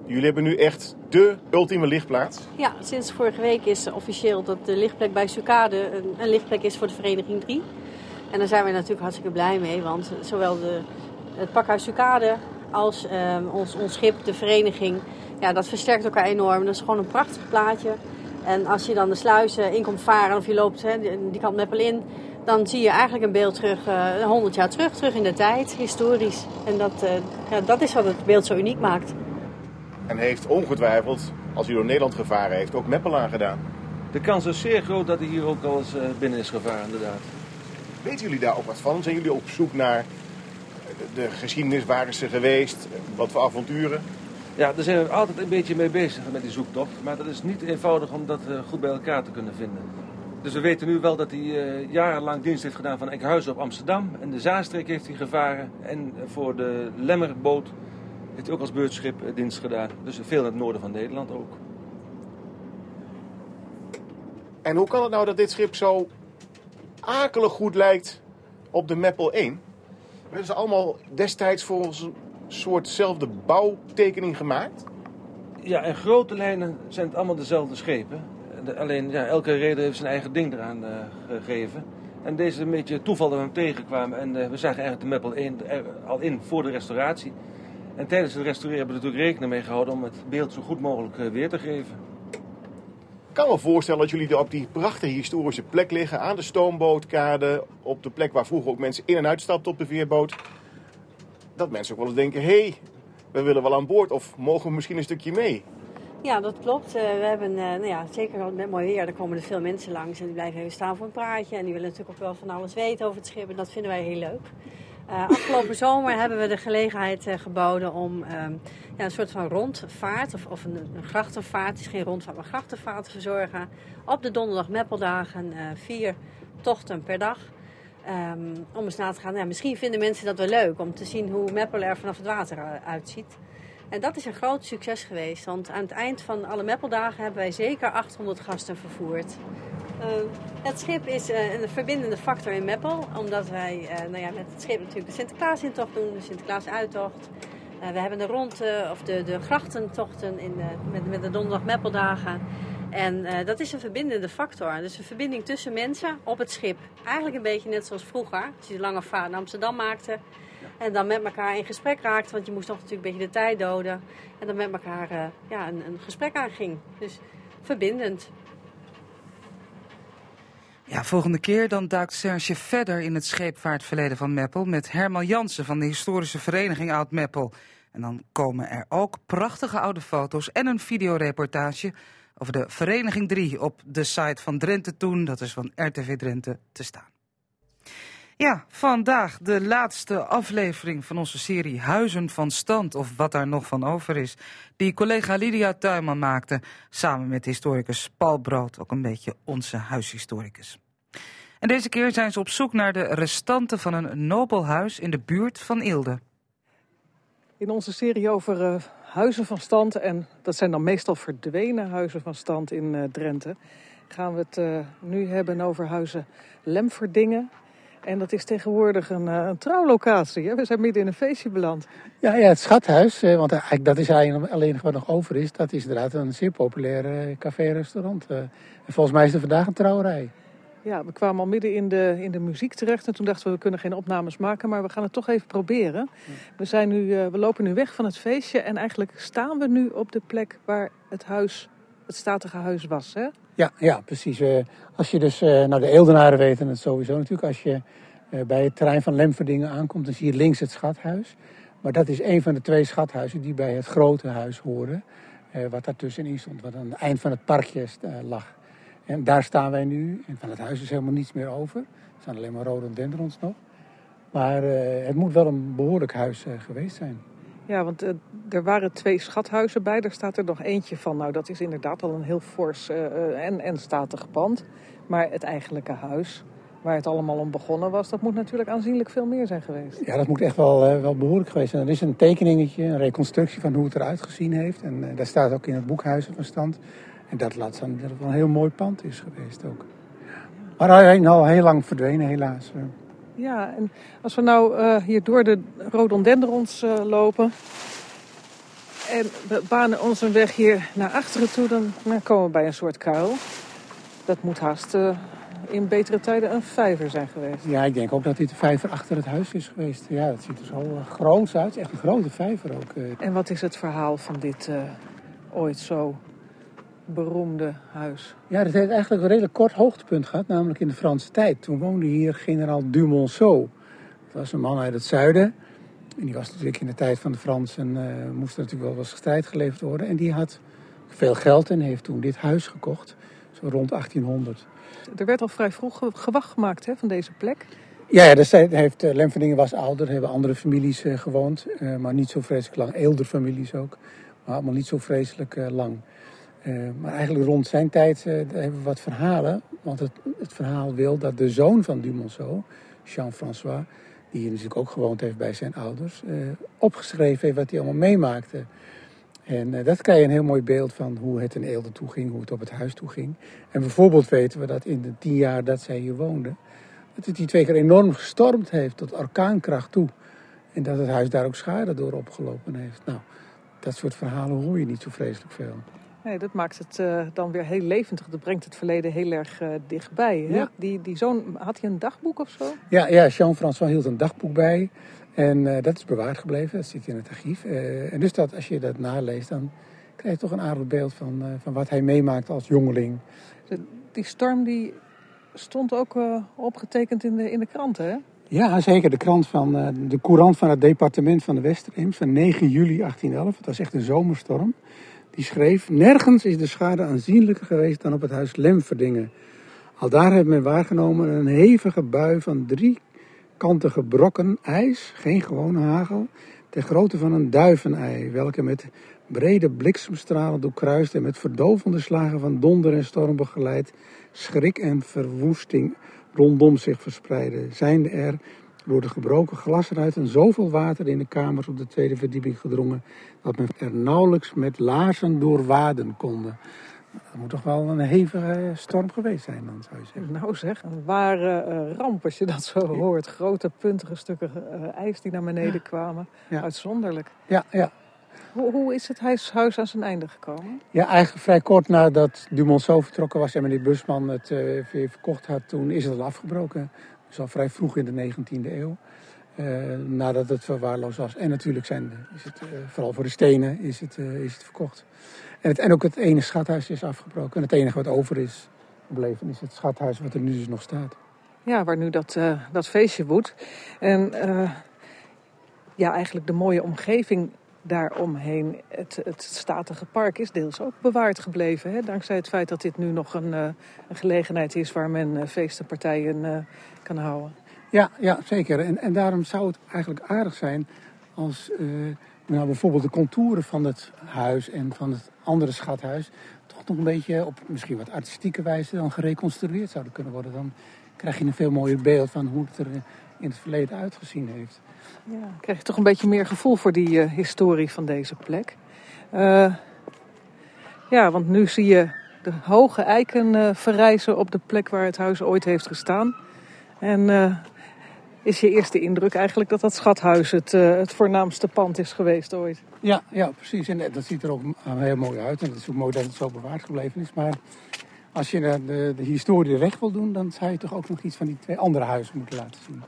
jullie hebben nu echt de ultieme lichtplaats. Ja, sinds vorige week is officieel dat de lichtplek bij Sucade een, een lichtplek is voor de Vereniging 3. En daar zijn we natuurlijk hartstikke blij mee, want zowel de, het pakhuis Sucade als um, ons, ons schip, de vereniging, ja, dat versterkt elkaar enorm. Dat is gewoon een prachtig plaatje. En als je dan de sluizen in komt varen of je loopt hè, die, kant Meppel in, dan zie je eigenlijk een beeld terug, uh, 100 jaar terug, terug in de tijd, historisch. En dat, uh, ja, dat is wat het beeld zo uniek maakt. En heeft ongetwijfeld, als u door Nederland gevaren heeft, ook Meppel aangedaan. De kans is zeer groot dat hij hier ook al eens uh, binnen is gevaren, inderdaad. Weten jullie daar ook wat van? Zijn jullie op zoek naar de geschiedenis? Waar is ze geweest? Wat voor avonturen? Ja, daar zijn we altijd een beetje mee bezig met die zoektocht. Maar dat is niet eenvoudig om dat uh, goed bij elkaar te kunnen vinden. Dus we weten nu wel dat hij uh, jarenlang dienst heeft gedaan van Enkhuizen op Amsterdam. En de Zaanstreek heeft hij gevaren. En voor de Lemmerboot heeft hij ook als beurtschip dienst gedaan. Dus veel in het noorden van Nederland ook. En hoe kan het nou dat dit schip zo akelig goed lijkt op de Meppel 1? Hebben ze allemaal destijds volgens soortzelfde bouwtekening gemaakt? Ja, in grote lijnen zijn het allemaal dezelfde schepen. De, alleen ja, elke reder heeft zijn eigen ding eraan uh, gegeven. En deze is een beetje toeval dat we hem tegenkwamen. En uh, we zagen eigenlijk de Meppel 1 er al in voor de restauratie. En tijdens het restaureren hebben we natuurlijk rekening mee gehouden om het beeld zo goed mogelijk uh, weer te geven. Ik kan me voorstellen dat jullie er op die prachtige historische plek liggen, aan de stoombootkade, op de plek waar vroeger ook mensen in en uitstapten op de veerboot. Dat mensen ook wel eens denken, hé, hey, we willen wel aan boord of mogen we misschien een stukje mee? Ja, dat klopt. Uh, we hebben, uh, nou ja, zeker met mooi weer, er komen er veel mensen langs en die blijven even staan voor een praatje. En die willen natuurlijk ook wel van alles weten over het schip en dat vinden wij heel leuk. Uh, afgelopen zomer hebben we de gelegenheid uh, geboden om uh, ja, een soort van rondvaart, of, of een, een, grachtenvaart, het is geen rondvaart, maar grachtenvaart te verzorgen. Op de donderdag Meppeldagen, vier tochten per dag. Um, om eens na te gaan, ja, misschien vinden mensen dat wel leuk om te zien hoe Meppel er vanaf het water uitziet. En dat is een groot succes geweest, want aan het eind van alle Meppeldagen hebben wij zeker 800 gasten vervoerd. Uh, het schip is uh, een verbindende factor in Meppel, omdat wij uh, nou ja, met het schip natuurlijk de Sinterklaasintocht doen, de Sinterklaasuittocht. we hebben de rond, of de, de grachtentochten in met, met de donderdag Meppeldagen. En dat is een verbindende factor. Dus een verbinding tussen mensen op het schip. Eigenlijk een beetje net zoals vroeger, als je de lange vaart naar Amsterdam maakte. En dan met elkaar in gesprek raakte, want je moest toch natuurlijk een beetje de tijd doden. En dan met elkaar ja, een, een gesprek aanging. Dus verbindend. Ja, volgende keer dan duikt Serge verder in het scheepvaartverleden van Meppel met Herman Jansen van de historische vereniging Oud Meppel. En dan komen er ook prachtige oude foto's en een videoreportage over de Vereniging 3 op de site van Drenthe Toen, dat is van RTV Drenthe, te staan. Ja, vandaag de laatste aflevering van onze serie Huizen van Stand, of wat daar nog van over is, die collega Lydia Tuinman maakte, samen met historicus Paul Brood, ook een beetje onze huishistoricus. En deze keer zijn ze op zoek naar de restanten van een nobelhuis in de buurt van Ilde. In onze serie over uh, huizen van stand, en dat zijn dan meestal verdwenen huizen van stand in uh, Drenthe, gaan we het uh, nu hebben over huizen Lemverdingen en dat is tegenwoordig een, eh, een trouwlocatie. Hè? We zijn midden in een feestje beland. Ja, ja het schathuis, eh, want eigenlijk dat is eigenlijk alleen wat nog over is. Dat is inderdaad een zeer populair eh, café-restaurant. En volgens mij is er vandaag een trouwerij. Ja, we kwamen al midden in de, in de muziek terecht. En toen dachten we, we kunnen geen opnames maken, maar we gaan het toch even proberen. We, zijn nu, we lopen nu weg van het feestje. En eigenlijk staan we nu op de plek waar het huis, het statige huis was. Hè? Ja, ja precies. als je dus, nou de Eeldenaren weten het sowieso natuurlijk. Als je eh, bij het terrein van Lemverdingen aankomt, dan zie je links het schathuis. Maar dat is een van de twee schathuizen die bij het grote huis hoorden. Eh, wat daartussenin stond, wat aan het eind van het parkje eh, lag. En daar staan wij nu. En van het huis is helemaal niets meer over. Er staan alleen maar rhododendrons nog. Maar het moet wel een behoorlijk huis geweest zijn. Ja, want er waren twee schathuizen bij. Daar staat er nog eentje van. Nou, dat is inderdaad al een heel fors en, en statig pand. Maar het eigenlijke huis, waar het allemaal om begonnen was, dat moet natuurlijk aanzienlijk veel meer zijn geweest. Ja, dat moet echt wel, wel behoorlijk geweest zijn. Er is een tekeningetje, een reconstructie van hoe het eruit gezien heeft. En daar staat ook in het boekhuizen van stand. En dat laat zien dat het wel een heel mooi pand is geweest ook. Maar hij is al heel lang verdwenen, helaas. Ja, en als we nou uh, hier door de rhododendrons lopen en we banen ons een weg hier naar achteren toe, dan, dan komen we bij een soort kuil. Dat moet haast in betere tijden een vijver zijn geweest. Ja, ik denk ook dat dit een vijver achter het huis is geweest. Ja, dat ziet er zo uh, groot uit. Echt een grote vijver ook. Uh. En wat is het verhaal van dit uh, ooit zo beroemde huis? Ja, dat heeft eigenlijk een redelijk kort hoogtepunt gehad, namelijk in de Franse tijd. Toen woonde hier generaal Dumonceau. Dat was een man uit het zuiden. En die was natuurlijk in de tijd van de Fransen, moest er natuurlijk wel eens strijd geleverd worden. En die had veel geld en heeft toen dit huis gekocht, zo rond 1800. Er werd al vrij vroeg gewacht gemaakt hè, van deze plek. Ja, ja dus heeft, uh, Lemverdingen was ouder, hebben andere families uh, gewoond. Uh, maar niet zo vreselijk lang. Eelderfamilies ook. Maar allemaal niet zo vreselijk lang. Maar eigenlijk rond zijn tijd hebben we wat verhalen. Want het, het, verhaal wil dat de zoon van Dumonceau, Jean-François... die hier natuurlijk ook gewoond heeft bij zijn ouders... opgeschreven heeft wat hij allemaal meemaakte... En dat krijg je een heel mooi beeld van hoe het in Eelde toe ging, hoe het op het huis toe ging. En bijvoorbeeld weten we dat in de tien jaar dat zij hier woonde, dat het die twee keer enorm gestormd heeft tot orkaankracht toe. En dat het huis daar ook schade door opgelopen heeft. Nou, dat soort verhalen hoor je niet zo vreselijk veel. Nee, dat maakt het uh, dan weer heel levendig. Dat brengt het verleden heel erg uh, dichtbij. Hè? Ja. Die, die zoon, had hij een dagboek of zo? Ja, ja Jean-François hield een dagboek bij. En uh, dat is bewaard gebleven, dat zit in het archief. En dus dat, als je dat naleest, dan krijg je toch een aardig beeld van, van wat hij meemaakt als jongeling. De, die storm die stond ook opgetekend in de, in de krant, hè? Ja, zeker. De krant van de courant van het departement van de Westereems van 9 juli 1811. Het was echt een zomerstorm. Die schreef: Nergens is de schade aanzienlijker geweest dan op het huis Lemverdingen. Al daar heeft men waargenomen een hevige bui van drie kantige brokken ijs, geen gewone hagel, ter grootte van een duivenei, welke met brede bliksemstralen doorkruist en met verdovende slagen van donder en storm begeleid, schrik en verwoesting rondom zich verspreiden. Zijnde er door de gebroken glasruiten zoveel water in de kamers op de tweede verdieping gedrongen, dat men er nauwelijks met laarzen door waden konde. Dat moet toch wel een hevige storm geweest zijn, dan zou je zeggen. Nou zeg, een ware eh, ramp als je dat zo hoort. Grote puntige stukken eh, ijs die naar beneden kwamen. Uitzonderlijk. Ja, ja. Hoe, hoe is het huis, aan zijn einde gekomen? Ja, eigenlijk vrij kort nadat Dumont zo vertrokken was en meneer Busman het weer verkocht had, toen is het al afgebroken. Dus al vrij vroeg in de 19e eeuw. Eh, nadat het verwaarloosd was. En natuurlijk zijn, is het, eh, vooral voor de stenen, is het, eh, is het verkocht. En, het, en ook het ene schathuis is afgebroken. En het enige wat over is gebleven is het schathuis wat er nu dus nog staat. Ja, waar nu dat, dat feestje woedt. En ja, eigenlijk de mooie omgeving daaromheen. Het, het statige park is deels ook bewaard gebleven. Hè? Dankzij het feit dat dit nu nog een, eh, gelegenheid is waar men uh, kan houden. Ja, ja zeker. En, en daarom zou het eigenlijk aardig zijn als nou, bijvoorbeeld de contouren van het huis en van het andere schathuis toch nog een beetje op misschien wat artistieke wijze dan gereconstrueerd zouden kunnen worden. Dan krijg je een veel mooier beeld van hoe het er in het verleden uitgezien heeft. Ja, krijg je toch een beetje meer gevoel voor die uh, historie van deze plek. Uh, ja, want nu zie je de hoge eiken uh, verrijzen op de plek waar het huis ooit heeft gestaan. En is je eerste indruk eigenlijk dat dat schathuis het, het voornaamste pand is geweest ooit? Ja, ja, precies. En dat ziet er ook heel mooi uit. En het is ook mooi dat het zo bewaard gebleven is. Maar als je de, de, historie recht wil doen, dan zou je toch ook nog iets van die twee andere huizen moeten laten zien.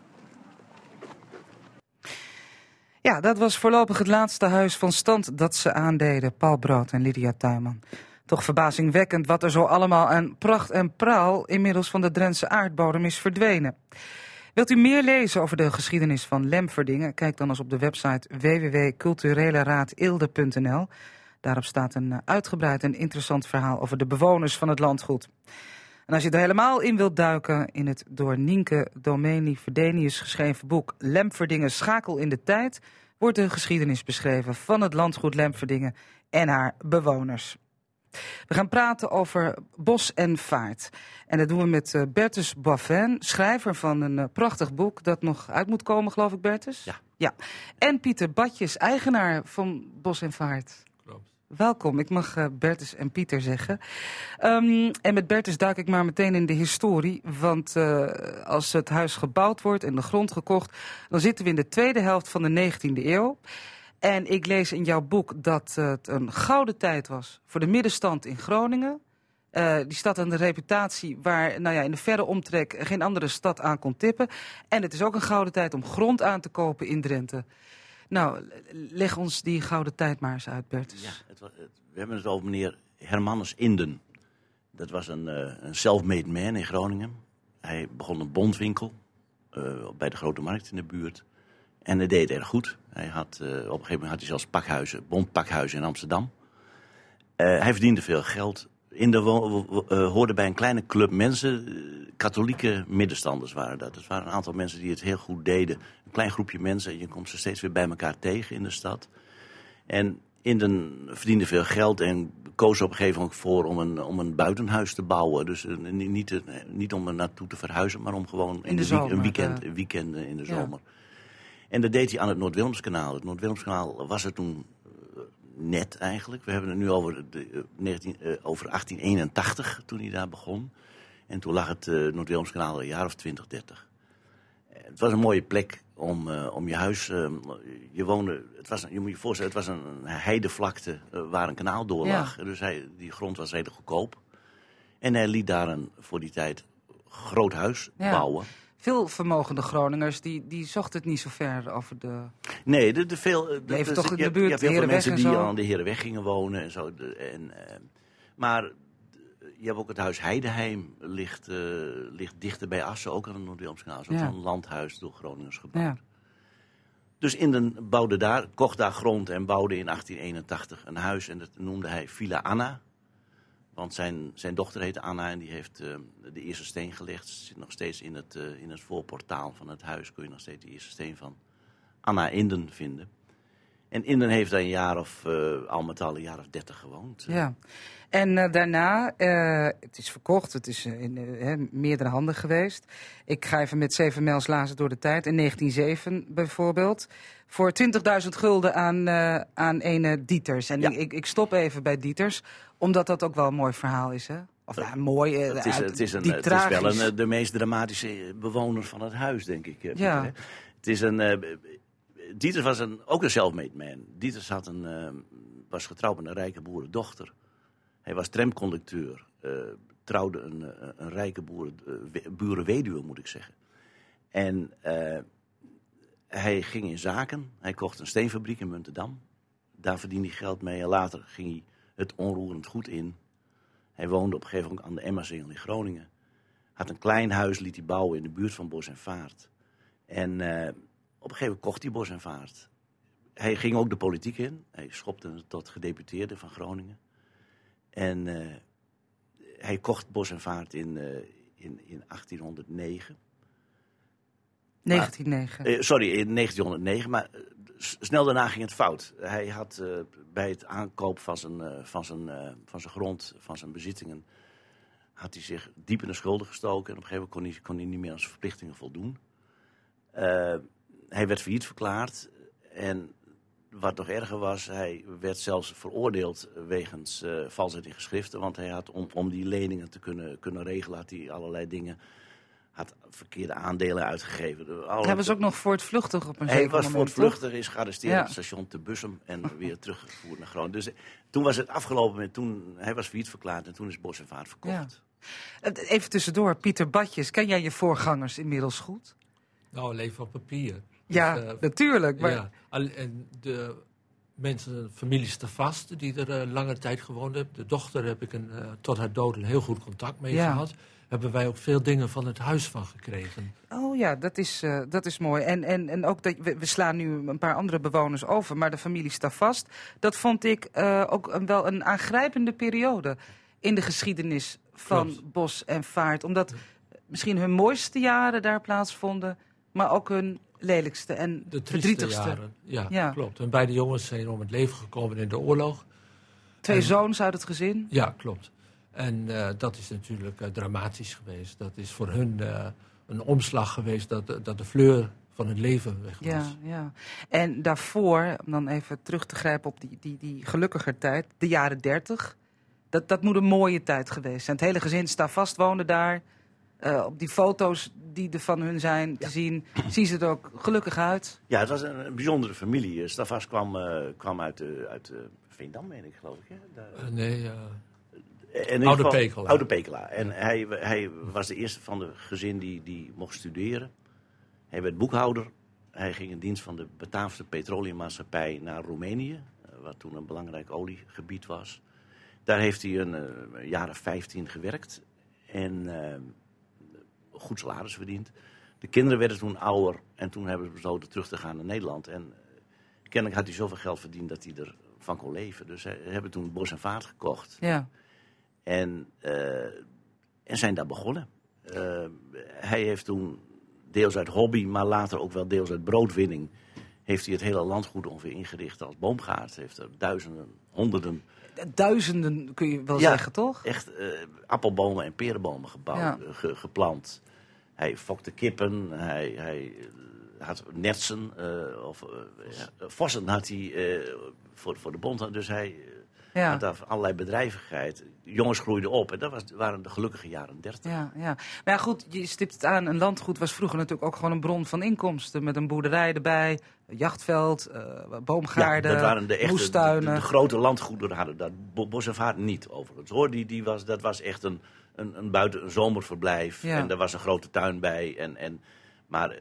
Ja, dat was voorlopig het laatste huis van stand dat ze aandeden. Paul Brood en Lydia Tuinman. Toch verbazingwekkend wat er zo allemaal aan pracht en praal inmiddels van de Drentse aardbodem is verdwenen. Wilt u meer lezen over de geschiedenis van Lemverdingen? Kijk dan eens op de website www.cultureleraadilde.nl. Daarop staat een uitgebreid en interessant verhaal over de bewoners van het landgoed. En als je er helemaal in wilt duiken in het door Nienke Domeni Verdenius geschreven boek Lemverdingen Schakel in de Tijd, wordt de geschiedenis beschreven van het landgoed Lemverdingen en haar bewoners. We gaan praten over bos en vaart. En dat doen we met Bertus Boivin, schrijver van een prachtig boek dat nog uit moet komen, geloof ik, Bertus? Ja. ja. En Pieter Badjes, eigenaar van Bos en Vaart. Welkom, ik mag uh, Bertus en Pieter zeggen. Um, en met Bertus duik ik maar meteen in de historie. Want uh, als het huis gebouwd wordt en de grond gekocht... dan zitten we in de tweede helft van de 19e eeuw. En ik lees in jouw boek dat het een gouden tijd was voor de middenstand in Groningen. die stad had een reputatie waar nou ja, in de verre omtrek geen andere stad aan kon tippen. En het is ook een gouden tijd om grond aan te kopen in Drenthe. Nou, leg ons die gouden tijd maar eens uit, Bertus. Ja, het, we hebben het over meneer Hermanus Inden. Dat was een, uh, een self-made man in Groningen. Hij begon een bondwinkel uh, bij de Grote Markt in de buurt. En hij deed erg goed. Hij had, uh, op een gegeven moment had hij zelfs pakhuizen, bondpakhuizen in Amsterdam. hij verdiende veel geld. In de hoorde bij een kleine club mensen, katholieke middenstanders waren dat. Het waren een aantal mensen die het heel goed deden. Een klein groepje mensen, je komt ze steeds weer bij elkaar tegen in de stad. En Inden verdiende veel geld en koos op een gegeven moment voor om een, om een buitenhuis te bouwen. Dus uh, niet, uh, niet om er naartoe te verhuizen, maar om gewoon in, in de zomer, een weekend, uh, weekend in de zomer. En dat deed hij aan het Noord-Willemskanaal. Het Noord-Willemskanaal was er toen net eigenlijk. We hebben het nu over, de, 19, over 1881, toen hij daar begon. En toen lag het uh, Noord-Willemskanaal een jaar of 20, 30. Het was een mooie plek om, uh, om je huis... Uh, je woonde... Het was, je moet je voorstellen, het was een heidevlakte waar een kanaal door lag. Ja. Dus hij, die grond was redelijk goedkoop. En hij liet daar een, voor die tijd, groot huis ja. bouwen. Veel vermogende Groningers, die, die zochten het niet zo ver over de... Nee, de, de veel... De, de, toch in de buurt, je hebt heel veel mensen die aan de Herenweg gingen wonen en zo. De, en, uh, maar je hebt ook het huis Heideheim, ligt, uh, ligt dichter bij Assen, ook aan het Noord-Willemskanaal. Zo'n ja. landhuis door Groningers gebouwd. Ja. Dus Inden bouwde daar, kocht daar grond en bouwde in 1881 een huis. En dat noemde hij Villa Anna. Want zijn, zijn dochter heette Anna en die heeft uh, de eerste steen gelegd. Ze zit nog steeds in het, uh, in het voorportaal van het huis. Kun je nog steeds de eerste steen van Anna Inden vinden. En Inden heeft daar een jaar of, uh, al met al een jaar of dertig gewoond. Ja. En daarna, het is verkocht, het is in meerdere handen geweest. Ik ga even met zeven mijls lazen door de tijd. In 1907 bijvoorbeeld. Voor 20.000 gulden aan, aan ene Dieters. En Ja. ik, ik stop even bij Dieters, omdat dat ook wel een mooi verhaal is, hè? Of ja, mooi, eh, Het is, het is, een, het is wel een, eh, de meest dramatische bewoner van het huis, denk ik. eh, Pieter, Ja. hè. Het is een... eh, Dieters was een, ook een self-made man. Dieters had een, eh, was getrouwd met een rijke boerendochter. Hij was tramconducteur. eh, trouwde een, eh, een rijke boeren, eh, we- burenweduwe, moet ik zeggen. En eh, hij ging in zaken. Hij kocht een steenfabriek in Muntendam. Daar verdiende hij geld mee. En later ging hij het onroerend goed in. Hij woonde op een gegeven moment aan de Emmersingel in Groningen. Had een klein huis, liet hij bouwen in de buurt van Bos en Vaart. En eh, op een gegeven moment kocht hij Bos en Vaart. Hij ging ook de politiek in. Hij schopte tot gedeputeerde van Groningen. En eh, hij kocht Bos en Vaart in, eh, in, in 1809. 1909. Eh, sorry, in 1909, maar eh, snel daarna ging het fout. Hij had eh, bij het aankoop van zijn, van, zijn, van zijn grond, van zijn bezittingen, had hij zich diep in de schulden gestoken. En op een gegeven moment kon hij, kon hij niet meer aan zijn verplichtingen voldoen. Hij werd failliet verklaard. En wat nog erger was, hij werd zelfs veroordeeld wegens valsheid in geschriften. Want hij had, om, om die leningen te kunnen, kunnen regelen, had hij allerlei dingen... Had verkeerde aandelen uitgegeven. Hij was ook nog voortvluchtig op een hij zeker was moment, voortvluchtig, toch? is gearresteerd Ja. op het station te Bussum en weer teruggevoerd naar Groningen. Dus eh, toen was het afgelopen met toen hij was failliet verklaard en toen is Bos en Vaart verkocht. Ja. Eh, Even tussendoor, Pieter Badjes, ken jij je voorgangers inmiddels goed? Nou, leven op papier. Ja, Dus, eh, natuurlijk, maar- Ja, en de mensen, families te vast, die er lange tijd gewoond hebben. De dochter heb ik een, tot haar dood een heel goed contact mee Ja. gehad. Hebben wij ook veel dingen van het huis van gekregen. Oh ja, dat is, eh, dat is mooi. En, en, en ook dat we, we slaan nu een paar andere bewoners over, maar de familie staat vast. Dat vond ik eh, ook een, wel een aangrijpende periode in de geschiedenis van Klopt. Bos en Vaart. Omdat misschien hun mooiste jaren daar plaatsvonden, maar ook hun lelijkste en De verdrietigste. jaren. Ja, Ja. klopt. En beide jongens zijn om het leven gekomen in de oorlog. Twee En- zoons uit het gezin. Ja, klopt. En eh, dat is natuurlijk eh, dramatisch geweest. Dat is voor hun eh, een omslag geweest dat, dat de fleur van het leven weg was. Ja, ja. En daarvoor, om dan even terug te grijpen op die, die, die gelukkiger tijd, de jaren dertig. Dat, dat moet een mooie tijd geweest zijn. Het hele gezin staat vast, woonde daar. Eh, op die foto's die er van hun zijn te zien, zien ze er ook gelukkig uit. Ja, het was een, een bijzondere familie. Eh, Stavas kwam, eh, kwam uit, eh, uit eh, Veendam, meen ik, geloof ik. Hè? Daar- nee, En in Oude geval- Pekela. Oude Pekela. En hij, hij was de eerste van de gezin die, die mocht studeren. Hij werd boekhouder. Hij ging in dienst van de Bataafse petroleummaatschappij naar Roemenië. eh, Wat toen een belangrijk oliegebied was. Daar heeft hij een, eh, jaar of 15 gewerkt. En eh, goed salaris verdiend. De kinderen werden toen ouder. En toen hebben ze besloten terug te gaan naar Nederland. En kennelijk had hij zoveel geld verdiend dat hij ervan kon leven. Dus ze hebben toen Bos en Vaart gekocht. Ja. En, eh, en zijn daar begonnen. Eh, hij heeft toen deels uit hobby, maar later ook wel deels uit broodwinning... heeft hij het hele landgoed ongeveer ingericht als boomgaard. Heeft er duizenden, honderden... Duizenden kun je wel Ja, zeggen, toch? Echt eh, appelbomen en perenbomen gebouwd, Ja. eh, ge- geplant. Hij fokte kippen, hij, hij eh, had nertsen, eh, of eh, ja, vossen had hij eh, voor, voor de bond. Dus hij eh, Ja. had daar allerlei bedrijvigheid. Jongens groeiden op en dat was, waren de gelukkige jaren dertig. Ja, ja. Maar ja, goed, je stipt het aan. Een landgoed was vroeger natuurlijk ook gewoon een bron van inkomsten. Met een boerderij erbij, een jachtveld, eh, boomgaarden, Ja, dat waren de echte, de, moestuinen. de grote landgoederen hadden dat. Bo- Bos en Vaart niet overigens hoor. Die, die was, dat was echt een, een, een buiten een zomerverblijf. Ja. En daar was een grote tuin bij. En, en, maar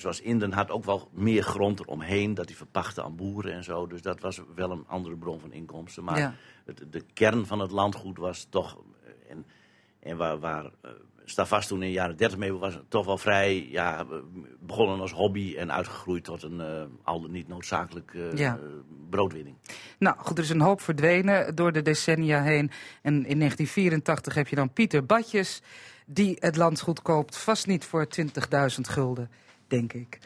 zoals Inden had ook wel meer grond eromheen. Dat hij verpachtte aan boeren en zo. Dus dat was wel een andere bron van inkomsten. Maar Ja. het, de kern van het landgoed was toch... eh, En, en waar, waar eh, Stavast toen in de jaren 30 mee was, toch wel vrij ja, begonnen als hobby en uitgegroeid tot een eh, al dan niet noodzakelijk eh, Ja. broodwinning. Nou goed, er is een hoop verdwenen door de decennia heen. En in 1984 heb je dan Pieter Badjes, die het landgoed koopt. Vast niet voor 20.000 gulden, denk ik.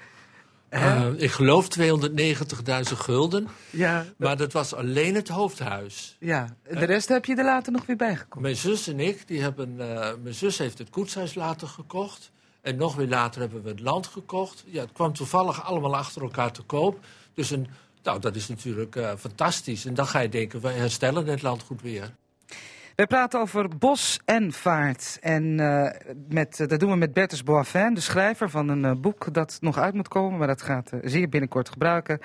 Eh, ik geloof 290.000 gulden. Ja. Maar dat was alleen het hoofdhuis. Ja, de rest heb je er later nog weer bijgekomen. Mijn zus en ik, die hebben, eh, mijn zus heeft het koetshuis later gekocht. En nog weer later hebben we het land gekocht. Ja, het kwam toevallig allemaal achter elkaar te koop. Dus een, nou, dat is natuurlijk eh, fantastisch. En dan ga je denken, we herstellen het land goed weer. Wij praten over bos en vaart. En eh, met, dat doen we met Bertus Boivin, de schrijver van een eh, boek dat nog uit moet komen. Maar dat gaat eh, zeer binnenkort gebruiken,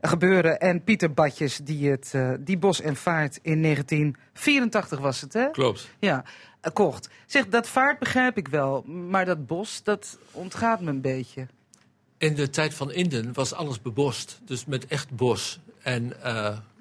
gebeuren. En Pieter Badjes, die, het, die bos en vaart in 1984 was het, hè? Klopt. Ja, kocht. Zeg, dat vaart begrijp ik wel. Maar dat bos, dat ontgaat me een beetje. In de tijd van Inden was alles bebost. Dus met echt bos. En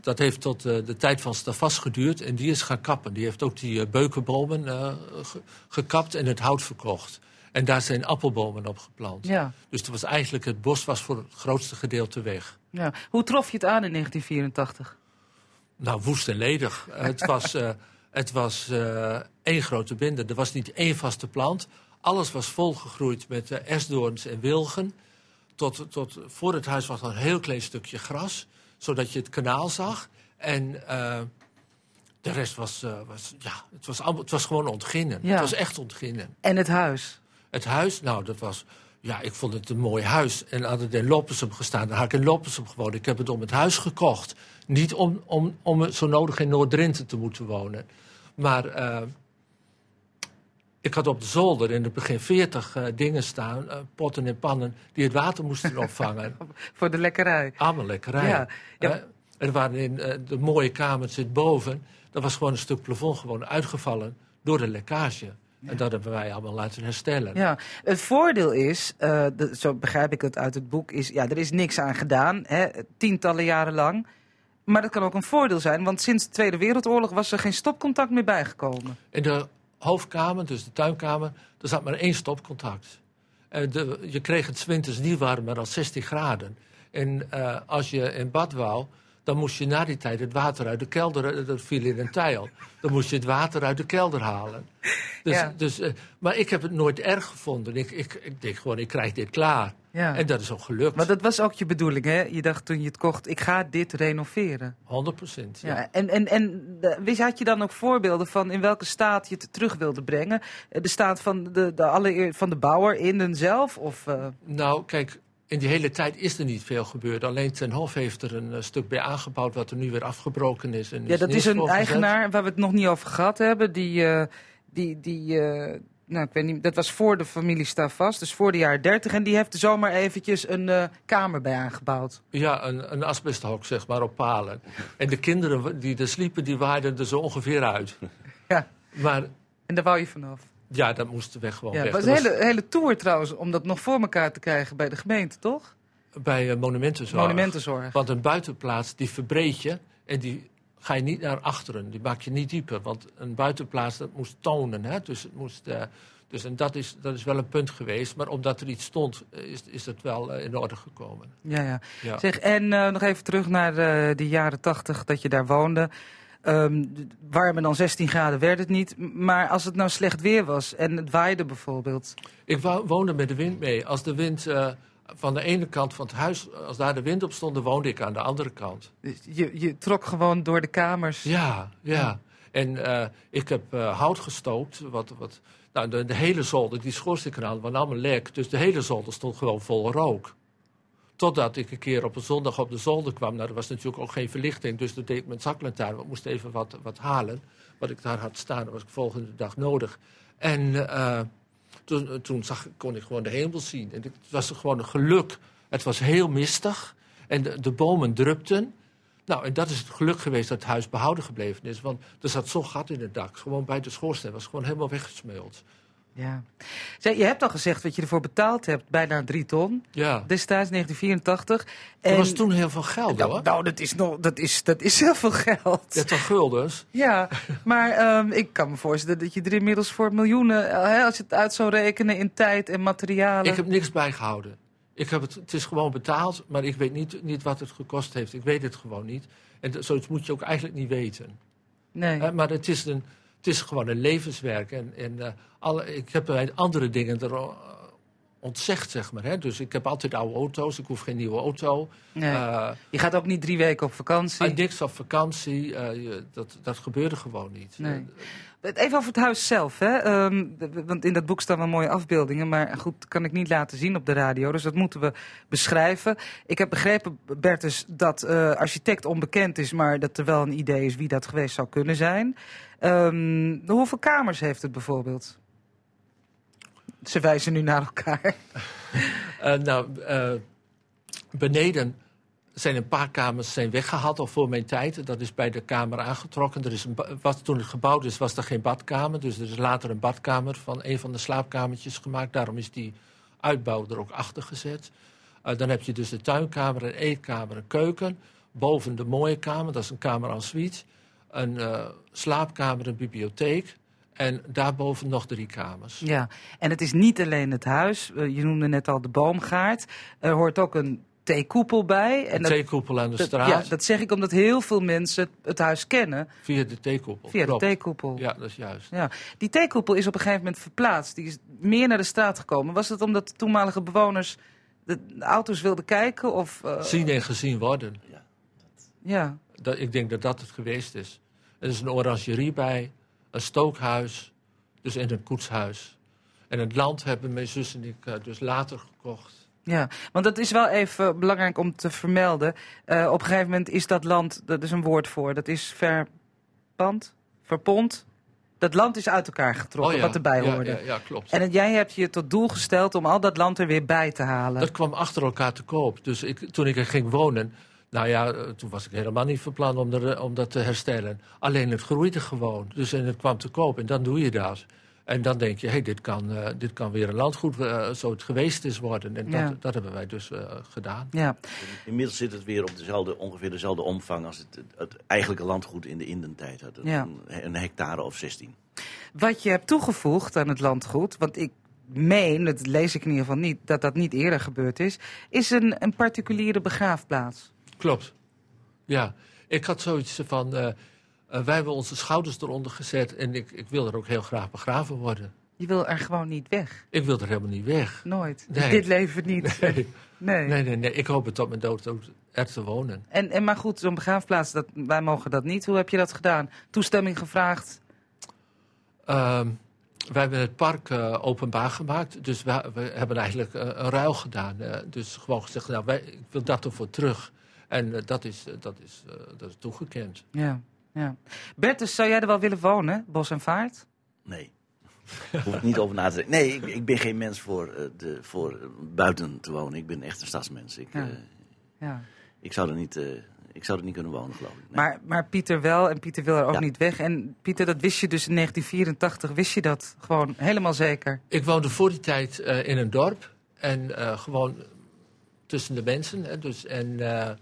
dat heeft tot uh, de tijd van Stavas geduurd en die is gaan kappen. Die heeft ook die uh, beukenbomen uh, ge gekapt en het hout verkocht. En daar zijn appelbomen op geplant. Ja. Dus het was eigenlijk, het bos was voor het grootste gedeelte weg. Ja. Hoe trof je het aan in 1984? Nou, woest en ledig. het was, het was één grote binde. Er was niet één vaste plant. Alles was volgegroeid met esdoorns en wilgen. Tot, tot voor het huis was er een heel klein stukje gras zodat je het kanaal zag. En uh, de rest was, uh, was, ja, het was, allemaal, het was gewoon ontginnen. Ja. Het was echt ontginnen. En het huis? Het huis, nou, dat was, ja, ik vond het een mooi huis. En had het in Loppersum gestaan, dan had ik in Loppersum gewoond. Ik heb het om het huis gekocht. Niet om, om, om zo nodig in Noord-Drenthe te moeten wonen. Maar uh, ik had op de zolder in het begin veertig uh, dingen staan, uh, potten en pannen, die het water moesten opvangen. Voor de lekkerij. Allemaal lekkerij. Ja. ja. Er waren in de mooie kamer zit boven, daar was gewoon een stuk plafond gewoon uitgevallen door de lekkage. Ja. En dat hebben wij allemaal laten herstellen. Ja, het voordeel is, uh, de, zo begrijp ik het uit het boek, is ja, er is niks aan gedaan, hè, tientallen jaren lang. Maar dat kan ook een voordeel zijn, want sinds de Tweede Wereldoorlog was er geen stopcontact meer bijgekomen. In de hoofdkamer, dus de tuinkamer, er zat maar één stopcontact. Uh, de, je kreeg het winters niet warmer dan 16 graden. En uh, als je in bad wou, dan moest je na die tijd het water uit de kelder, dat viel in een tijl. Dan moest je het water uit de kelder halen. Dus, Ja. dus, uh, maar ik heb het nooit erg gevonden. Ik, ik, ik denk gewoon, ik krijg dit klaar. Ja. En dat is ook gelukt. Maar dat was ook je bedoeling, hè? Je dacht toen je het kocht, ik ga dit renoveren. 100 procent, ja. Ja, en en, en wist- had je dan ook voorbeelden van in welke staat je het terug wilde brengen? Eh, De staat van de, de, allereer, van de bouwer in en zelf? Of, eh, Nou, kijk, in die hele tijd is er niet veel gebeurd. Alleen Ten Hof heeft er een eh, stuk bij aangebouwd... wat er nu weer afgebroken is. En ja, dat is een eigenaar waar we het nog niet over gehad hebben. Die, die, die nou, ik weet niet, dat was voor de familie Stavast, dus voor de jaren 30. En die heeft er zomaar eventjes een eh, kamer bij aangebouwd. Ja, een, een asbesthok, zeg maar, op palen. En de kinderen die er sliepen, die waaiden er zo ongeveer uit. Ja. Maar En daar wou je vanaf. ja, dat moest weg gewoon Ja, weg. het was een hele, hele tour trouwens, om dat nog voor elkaar te krijgen bij de gemeente, toch? Bij eh, monumentenzorg. Monumentenzorg. Want een buitenplaats, die verbreed je en die ga je niet naar achteren. Die maak je niet dieper. Want een buitenplaats, dat moest tonen. Hè? Dus, het moest, eh, dus en dat is, dat is wel een punt geweest. Maar omdat er iets stond, eh, is, is het wel eh, in orde gekomen. Ja, ja. Ja. Zeg, en nog even terug naar de jaren tachtig dat je daar woonde. Warmer dan 16 graden werd het niet. Maar als het nou slecht weer was en het waaide bijvoorbeeld. Ik woonde met de wind mee. Als de wind van de ene kant van het huis, als daar de wind op stond, dan woonde ik aan de andere kant. Je, je trok gewoon door de kamers. Ja, ja. En eh, ik heb eh, hout gestookt. Wat, wat, nou, de, de hele zolder, die schoorsteenkraan, was allemaal lek. Dus de hele zolder stond gewoon vol rook. Totdat ik een keer op een zondag op de zolder kwam. Nou, er was natuurlijk ook geen verlichting, dus dat deed ik met zaklantaarn. Want ik moest even wat, wat halen. Wat ik daar had staan, dat was ik volgende dag nodig. En eh, toen, ik- kon ik gewoon de hemel zien. En het was gewoon een geluk. Het was heel mistig. En de, de bomen drupten. Nou, en dat is het geluk geweest dat het huis behouden gebleven is. Want er zat zo'n gat in het dak. Gewoon bij de schoorsteen. was gewoon helemaal weggesmeuld. Ja. Je hebt al gezegd wat je ervoor betaald hebt, bijna drie ton. Ja. Destijds, 1984. Dat was toen heel veel geld, nou, hoor. nou, dat is, nog, dat, is, dat is heel veel geld. Ja, toch guldens? Ja, maar ehm, ik kan me voorstellen dat je er inmiddels voor miljoenen, eh, hè, als je het uit zou rekenen in tijd en materialen. Ik heb niks bijgehouden. Ik heb het, het is gewoon betaald, maar ik weet niet, niet wat het gekost heeft. Ik weet het gewoon niet. En zoiets moet je ook eigenlijk niet weten. Nee. Eh, maar het is, een, het is gewoon een levenswerk. En, en eh, alle, ik heb andere dingen er, eh, ontzegt, zeg maar. Hè? Dus ik heb altijd oude auto's, ik hoef geen nieuwe auto. Nee. Eh, je gaat ook niet drie weken op vakantie. en niks op vakantie, dat, dat gebeurde gewoon niet. Nee. Even over het huis zelf. Hè? Ehm, want in dat boek staan wel mooie afbeeldingen. Maar goed, kan ik niet laten zien op de radio. Dus dat moeten we beschrijven. Ik heb begrepen, Bertus, dat architect onbekend is. Maar dat er wel een idee is wie dat geweest zou kunnen zijn. Ehm, hoeveel kamers heeft het bijvoorbeeld? Ze wijzen nu naar elkaar. Eh, nou, eh, beneden zijn een paar kamers zijn weggehaald al voor mijn tijd. Dat is bij de kamer aangetrokken. Er is was, toen het gebouwd is, was er geen badkamer. Dus er is later een badkamer van een van de slaapkamertjes gemaakt. Daarom is die uitbouw er ook achter gezet. Eh, dan heb je dus de tuinkamer, een eetkamer, een keuken. Boven de mooie kamer, dat is een kamer en suite. Een eh, slaapkamer, een bibliotheek. En daarboven nog drie kamers. Ja, en het is niet alleen het huis. Eh, je noemde net al de boomgaard. Er hoort ook een theekoepel bij. En Een dat- theekoepel aan de dat- straat. Ja, dat zeg ik omdat heel veel mensen het, huis kennen. Via de theekoepel. Via de theekoepel. Ja, dat is juist. Ja. Die theekoepel is op een gegeven moment verplaatst. Die is meer naar de straat gekomen. Was het omdat de toenmalige bewoners de, auto's wilden kijken? Of, eh, Zien en gezien worden. Ja. Dat, ik denk dat dat het geweest is. Er is een orangerie bij, een stookhuis, dus in een koetshuis. En het land hebben mijn zus en ik eh, dus later gekocht. Ja, want dat is wel even belangrijk om te vermelden. Eh, op een gegeven moment is dat land, dat is een woord voor, dat is verpand, verpond. Dat land is uit elkaar getrokken, Oh ja, wat erbij ja, hoorde. ja, ja, klopt. En jij hebt je tot doel gesteld om al dat land er weer bij te halen. Dat kwam achter elkaar te koop. Dus ik, toen ik er ging wonen, nou ja, eh, toen was ik helemaal niet van plan om, er, om dat te herstellen. Alleen het groeide gewoon. Dus en het kwam te koop en dan doe je dat. En dan denk je, hé, hey, dit, kan, eh, dit kan weer een landgoed eh, zo het geweest is worden. En dat, Ja. dat hebben wij dus eh, gedaan. Ja. Inmiddels zit het weer op dezelfde, ongeveer dezelfde omvang als het, het eigenlijke landgoed in de indentijd had. Ja. Een, een hectare of 16. Wat je hebt toegevoegd aan het landgoed, want ik meen, dat lees ik in ieder geval niet, dat dat niet eerder gebeurd is, is een, een particuliere begraafplaats. Klopt. Ja, ik had zoiets van. eh, eh, wij hebben onze schouders eronder gezet en ik, ik wil er ook heel graag begraven worden. Je wil er gewoon niet weg. Ik wil er helemaal niet weg. Nooit. Nee. Dit leven niet. Nee. Nee. Nee, nee, nee. Ik hoop het tot mijn dood ook er te wonen. En, en maar goed, zo'n begraafplaats, dat, wij mogen dat niet. Hoe heb je dat gedaan? Toestemming gevraagd? Ehm, wij hebben het park eh, openbaar gemaakt. Dus we, we hebben eigenlijk een ruil gedaan. dus gewoon gezegd, nou, wij, ik wil dat ervoor terug. En eh, dat, is, eh, dat, is, eh, dat is toegekend. Ja, ja. Bertus, zou jij er wel willen wonen, Bos en Vaart? Nee. Hoef ik niet over na te denken. Nee, ik, ik ben geen mens voor, eh, de, voor buiten te wonen. Ik ben echt een stadsmens. Ik, Ja. eh, Ja. ik, zou er niet, eh, ik zou er niet kunnen wonen, geloof ik. Maar, maar Pieter wel, en Pieter wil er ook Ja. niet weg. En Pieter, dat wist je dus in 1984, wist je dat gewoon helemaal zeker? Ik woonde voor die tijd eh, in een dorp. En eh, gewoon tussen de mensen. Hè, dus, en eh,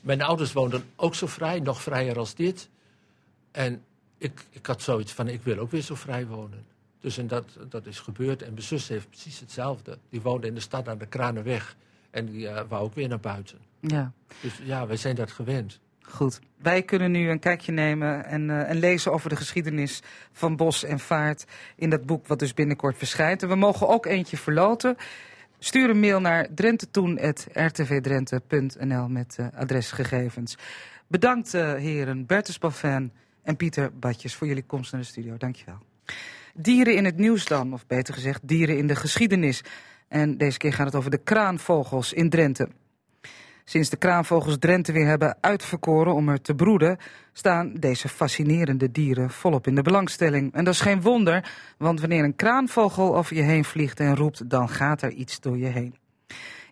mijn ouders woonden ook zo vrij, nog vrijer als dit. En ik, ik had zoiets van, ik wil ook weer zo vrij wonen. Dus en dat, dat is gebeurd. En mijn zus heeft precies hetzelfde. Die woonde in de stad aan de Kranenweg. En die eh, wou ook weer naar buiten. Ja. Dus ja, wij zijn dat gewend. Goed. Wij kunnen nu een kijkje nemen en, eh, en lezen over de geschiedenis van Bos en Vaart in dat boek wat dus binnenkort verschijnt. En we mogen ook eentje verloten. Stuur een mail naar drentetoen.rtvdrenthe.nl met eh, adresgegevens. Bedankt eh, heren Bertus Baffin en Pieter Badjes voor jullie komst naar de studio. Dankjewel. Dieren in het nieuws dan, of beter gezegd dieren in de geschiedenis. En deze keer gaat het over de kraanvogels in Drenthe. Sinds de kraanvogels Drenthe weer hebben uitverkoren om er te broeden, staan deze fascinerende dieren volop in de belangstelling. En dat is geen wonder, want wanneer een kraanvogel over je heen vliegt en roept, dan gaat er iets door je heen.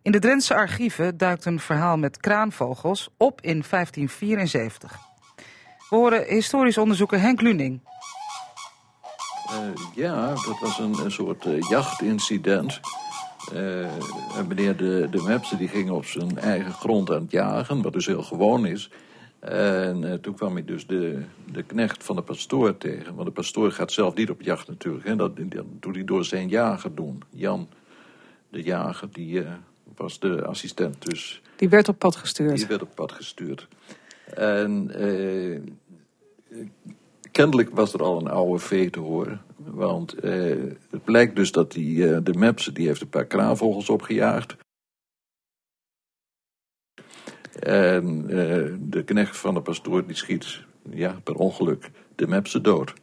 In de Drentse archieven duikt een verhaal met kraanvogels op in 1574. We horen historisch onderzoeker Henk Luning. Eh, ja, dat was een, een soort eh, jachtincident. Eh, en meneer de, de Mepse die ging op zijn eigen grond aan het jagen, wat dus heel gewoon is. En eh, toen kwam hij dus de, de knecht van de pastoor tegen. Want de pastoor gaat zelf niet op jacht natuurlijk. Hè. Dat, dat doet hij door zijn jager doen. Jan, de jager, die eh, was de assistent. Dus Die werd op pad gestuurd. die werd op pad gestuurd. En kennelijk was er al een oude vee te horen. Want eh, het blijkt dus dat die, eh, de Maps die heeft een paar kraanvogels opgejaagd. En eh, de knecht van de pastoor die schiet ja, per ongeluk de Mepse dood.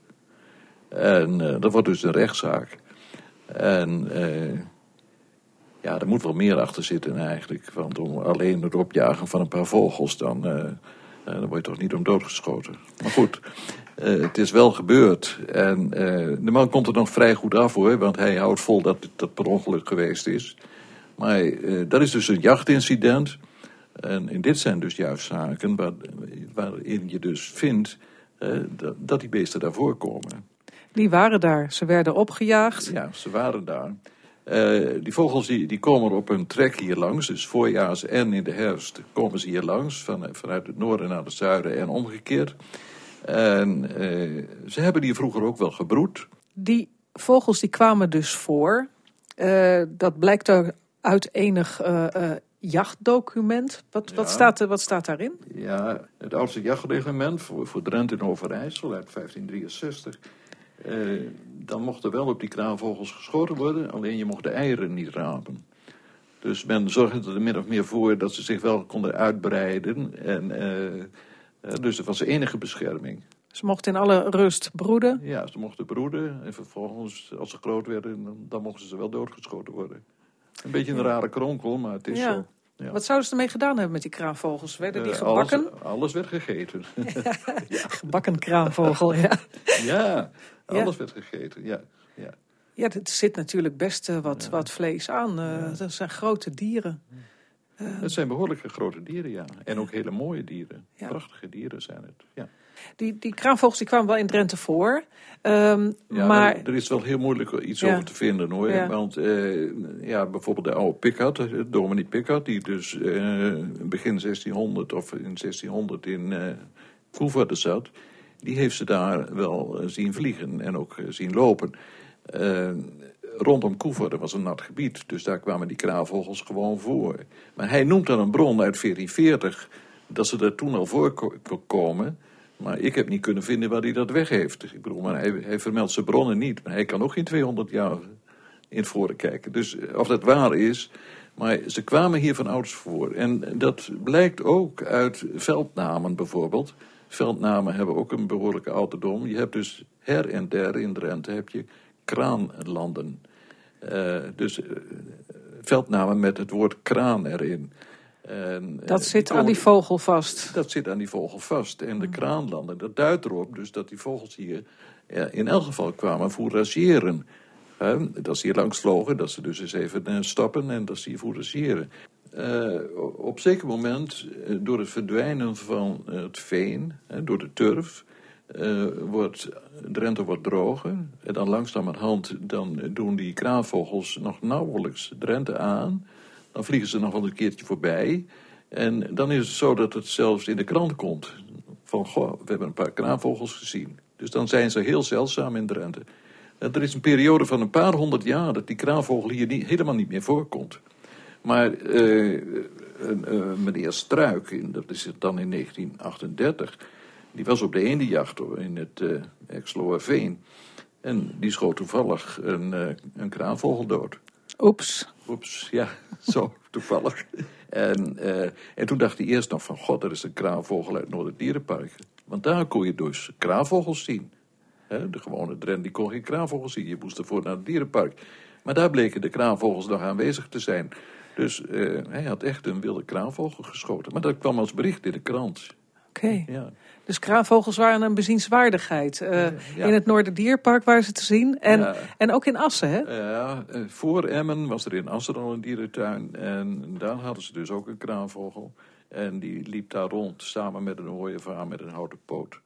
En dat wordt dus een rechtszaak. En ja, er moet wel meer achter zitten eigenlijk. Want om alleen het opjagen van een paar vogels, dan, dan word je toch niet om doodgeschoten. Maar goed, eh, het is wel gebeurd. En eh, de man komt er nog vrij goed af hoor, want hij houdt vol dat dat per ongeluk geweest is. Maar eh, dat is dus een jachtincident. En, en dit zijn dus juist zaken waar, waarin je dus vindt dat, dat die beesten daarvoor komen. Die waren daar. Ze werden opgejaagd. Ja, ze waren daar. Die vogels die, die komen op hun trek hier langs, dus voorjaars en in de herfst komen ze hier langs, van, vanuit het noorden naar het zuiden en omgekeerd. En eh, ze hebben hier vroeger ook wel gebroed. Die vogels die kwamen dus voor. Eh, dat blijkt er uit enig eh, jachtdocument. Wat, wat, staat, er- wat staat daarin? Ja, het oudste jachtreglement voor, voor Drenthe en Overijssel uit 1563. Eh, dan mochten wel op die kraanvogels geschoten worden, alleen je mocht de eieren niet rapen. Dus men zorgde er min of meer voor dat ze zich wel konden uitbreiden. En, dus dat was de enige bescherming. Ze mochten in alle rust broeden. Ja, ze mochten broeden en vervolgens, als ze groot werden, dan, mochten ze wel doodgeschoten worden. Een beetje een rare kronkel, maar het is Ja. zo. Ja. Wat zouden ze ermee gedaan hebben met die kraanvogels? Werden die Eh, gebakken? Alles, alles werd gegeten. Gebakken kraanvogel, ja. Ja, alles werd gegeten, ja. ja. Ja, er zit natuurlijk best eh, wat, wat vlees aan. Eh, Dat zijn grote dieren. Het zijn behoorlijke grote dieren, ja. En ook hele mooie dieren. Prachtige dieren zijn het, ja. Die, die kraanvogels die kwamen wel in Drenthe voor. Ehm, Ja, maar er is wel heel moeilijk iets Ja. over te vinden hoor. Ja. Want eh, ja, bijvoorbeeld de oude Pickard, eh, Dominee Pickard, die dus eh, begin 1600 of in 1600 in eh Koevoorde zat, die heeft ze daar wel eh, zien vliegen en ook eh, zien lopen. Eh, rondom Koevoorde was een nat gebied, dus daar kwamen die kraanvogels gewoon voor. Maar hij noemt dan een bron uit 1440 dat ze er toen al voorkomen. Maar ik heb niet kunnen vinden waar hij dat weg heeft. Ik bedoel, maar hij, hij vermeldt zijn bronnen niet. Maar hij kan ook geen 200 jaar in het voren kijken. Dus eh, of dat waar is. Maar ze kwamen hier van ouds voor. En dat blijkt ook uit veldnamen bijvoorbeeld. Veldnamen hebben ook een behoorlijke ouderdom. Je hebt dus her en der in Drenthe heb je kraanlanden. Eh, dus eh, veldnamen met het woord kraan erin. En, eh, dat zit die aan die vogel vast. dat zit aan die vogel vast. En de kraanlanden, dat duidt erop dus dat die vogels hier ja, in elk geval kwamen fourageren. Dat ze hier langs vlogen, dat ze dus eens even stappen en dat ze hier fourageren. Op zeker moment, door het verdwijnen van het veen, door de turf, eh, wordt Drenthe wordt droger. En dan langzamerhand dan doen die kraanvogels nog nauwelijks Drenthe aan. Dan vliegen ze nog wel een keertje voorbij. En dan is het zo dat het zelfs in de krant komt. Van, goh, we hebben een paar kraanvogels gezien. Dus dan zijn ze heel zeldzaam in Drenthe. En er is een periode van een paar honderd jaar dat die kraanvogel hier niet, helemaal niet meer voorkomt. Maar eh, eh, eh, meneer Struik, dat is het dan in 1938, die was op de eendenjacht hoor, in het uh, Exloerveen. En die schoot toevallig een, eh, een kraanvogel dood. Oeps. Oeps, ja, zo toevallig. En, eh, en toen dacht hij eerst nog van, god, er is een kraanvogel uit Noorderdierenpark. Want daar kon je dus kraanvogels zien. De gewone Drent die kon geen kraanvogels zien. Je moest ervoor naar het dierenpark. Maar daar bleken de kraanvogels nog aanwezig te zijn. Dus eh, hij had echt een wilde kraanvogel geschoten. Maar dat kwam als bericht in de krant. Oké. Ja. Dus kraanvogels waren een bezienswaardigheid. Ja. In het Noorderdierpark waren ze te zien. En, Ja. en ook in Assen, hè? Ja, eh, voor Emmen was er in Assen al een dierentuin. En daar hadden ze dus ook een kraanvogel. En die liep daar rond samen met een ooievaar met een houten poot.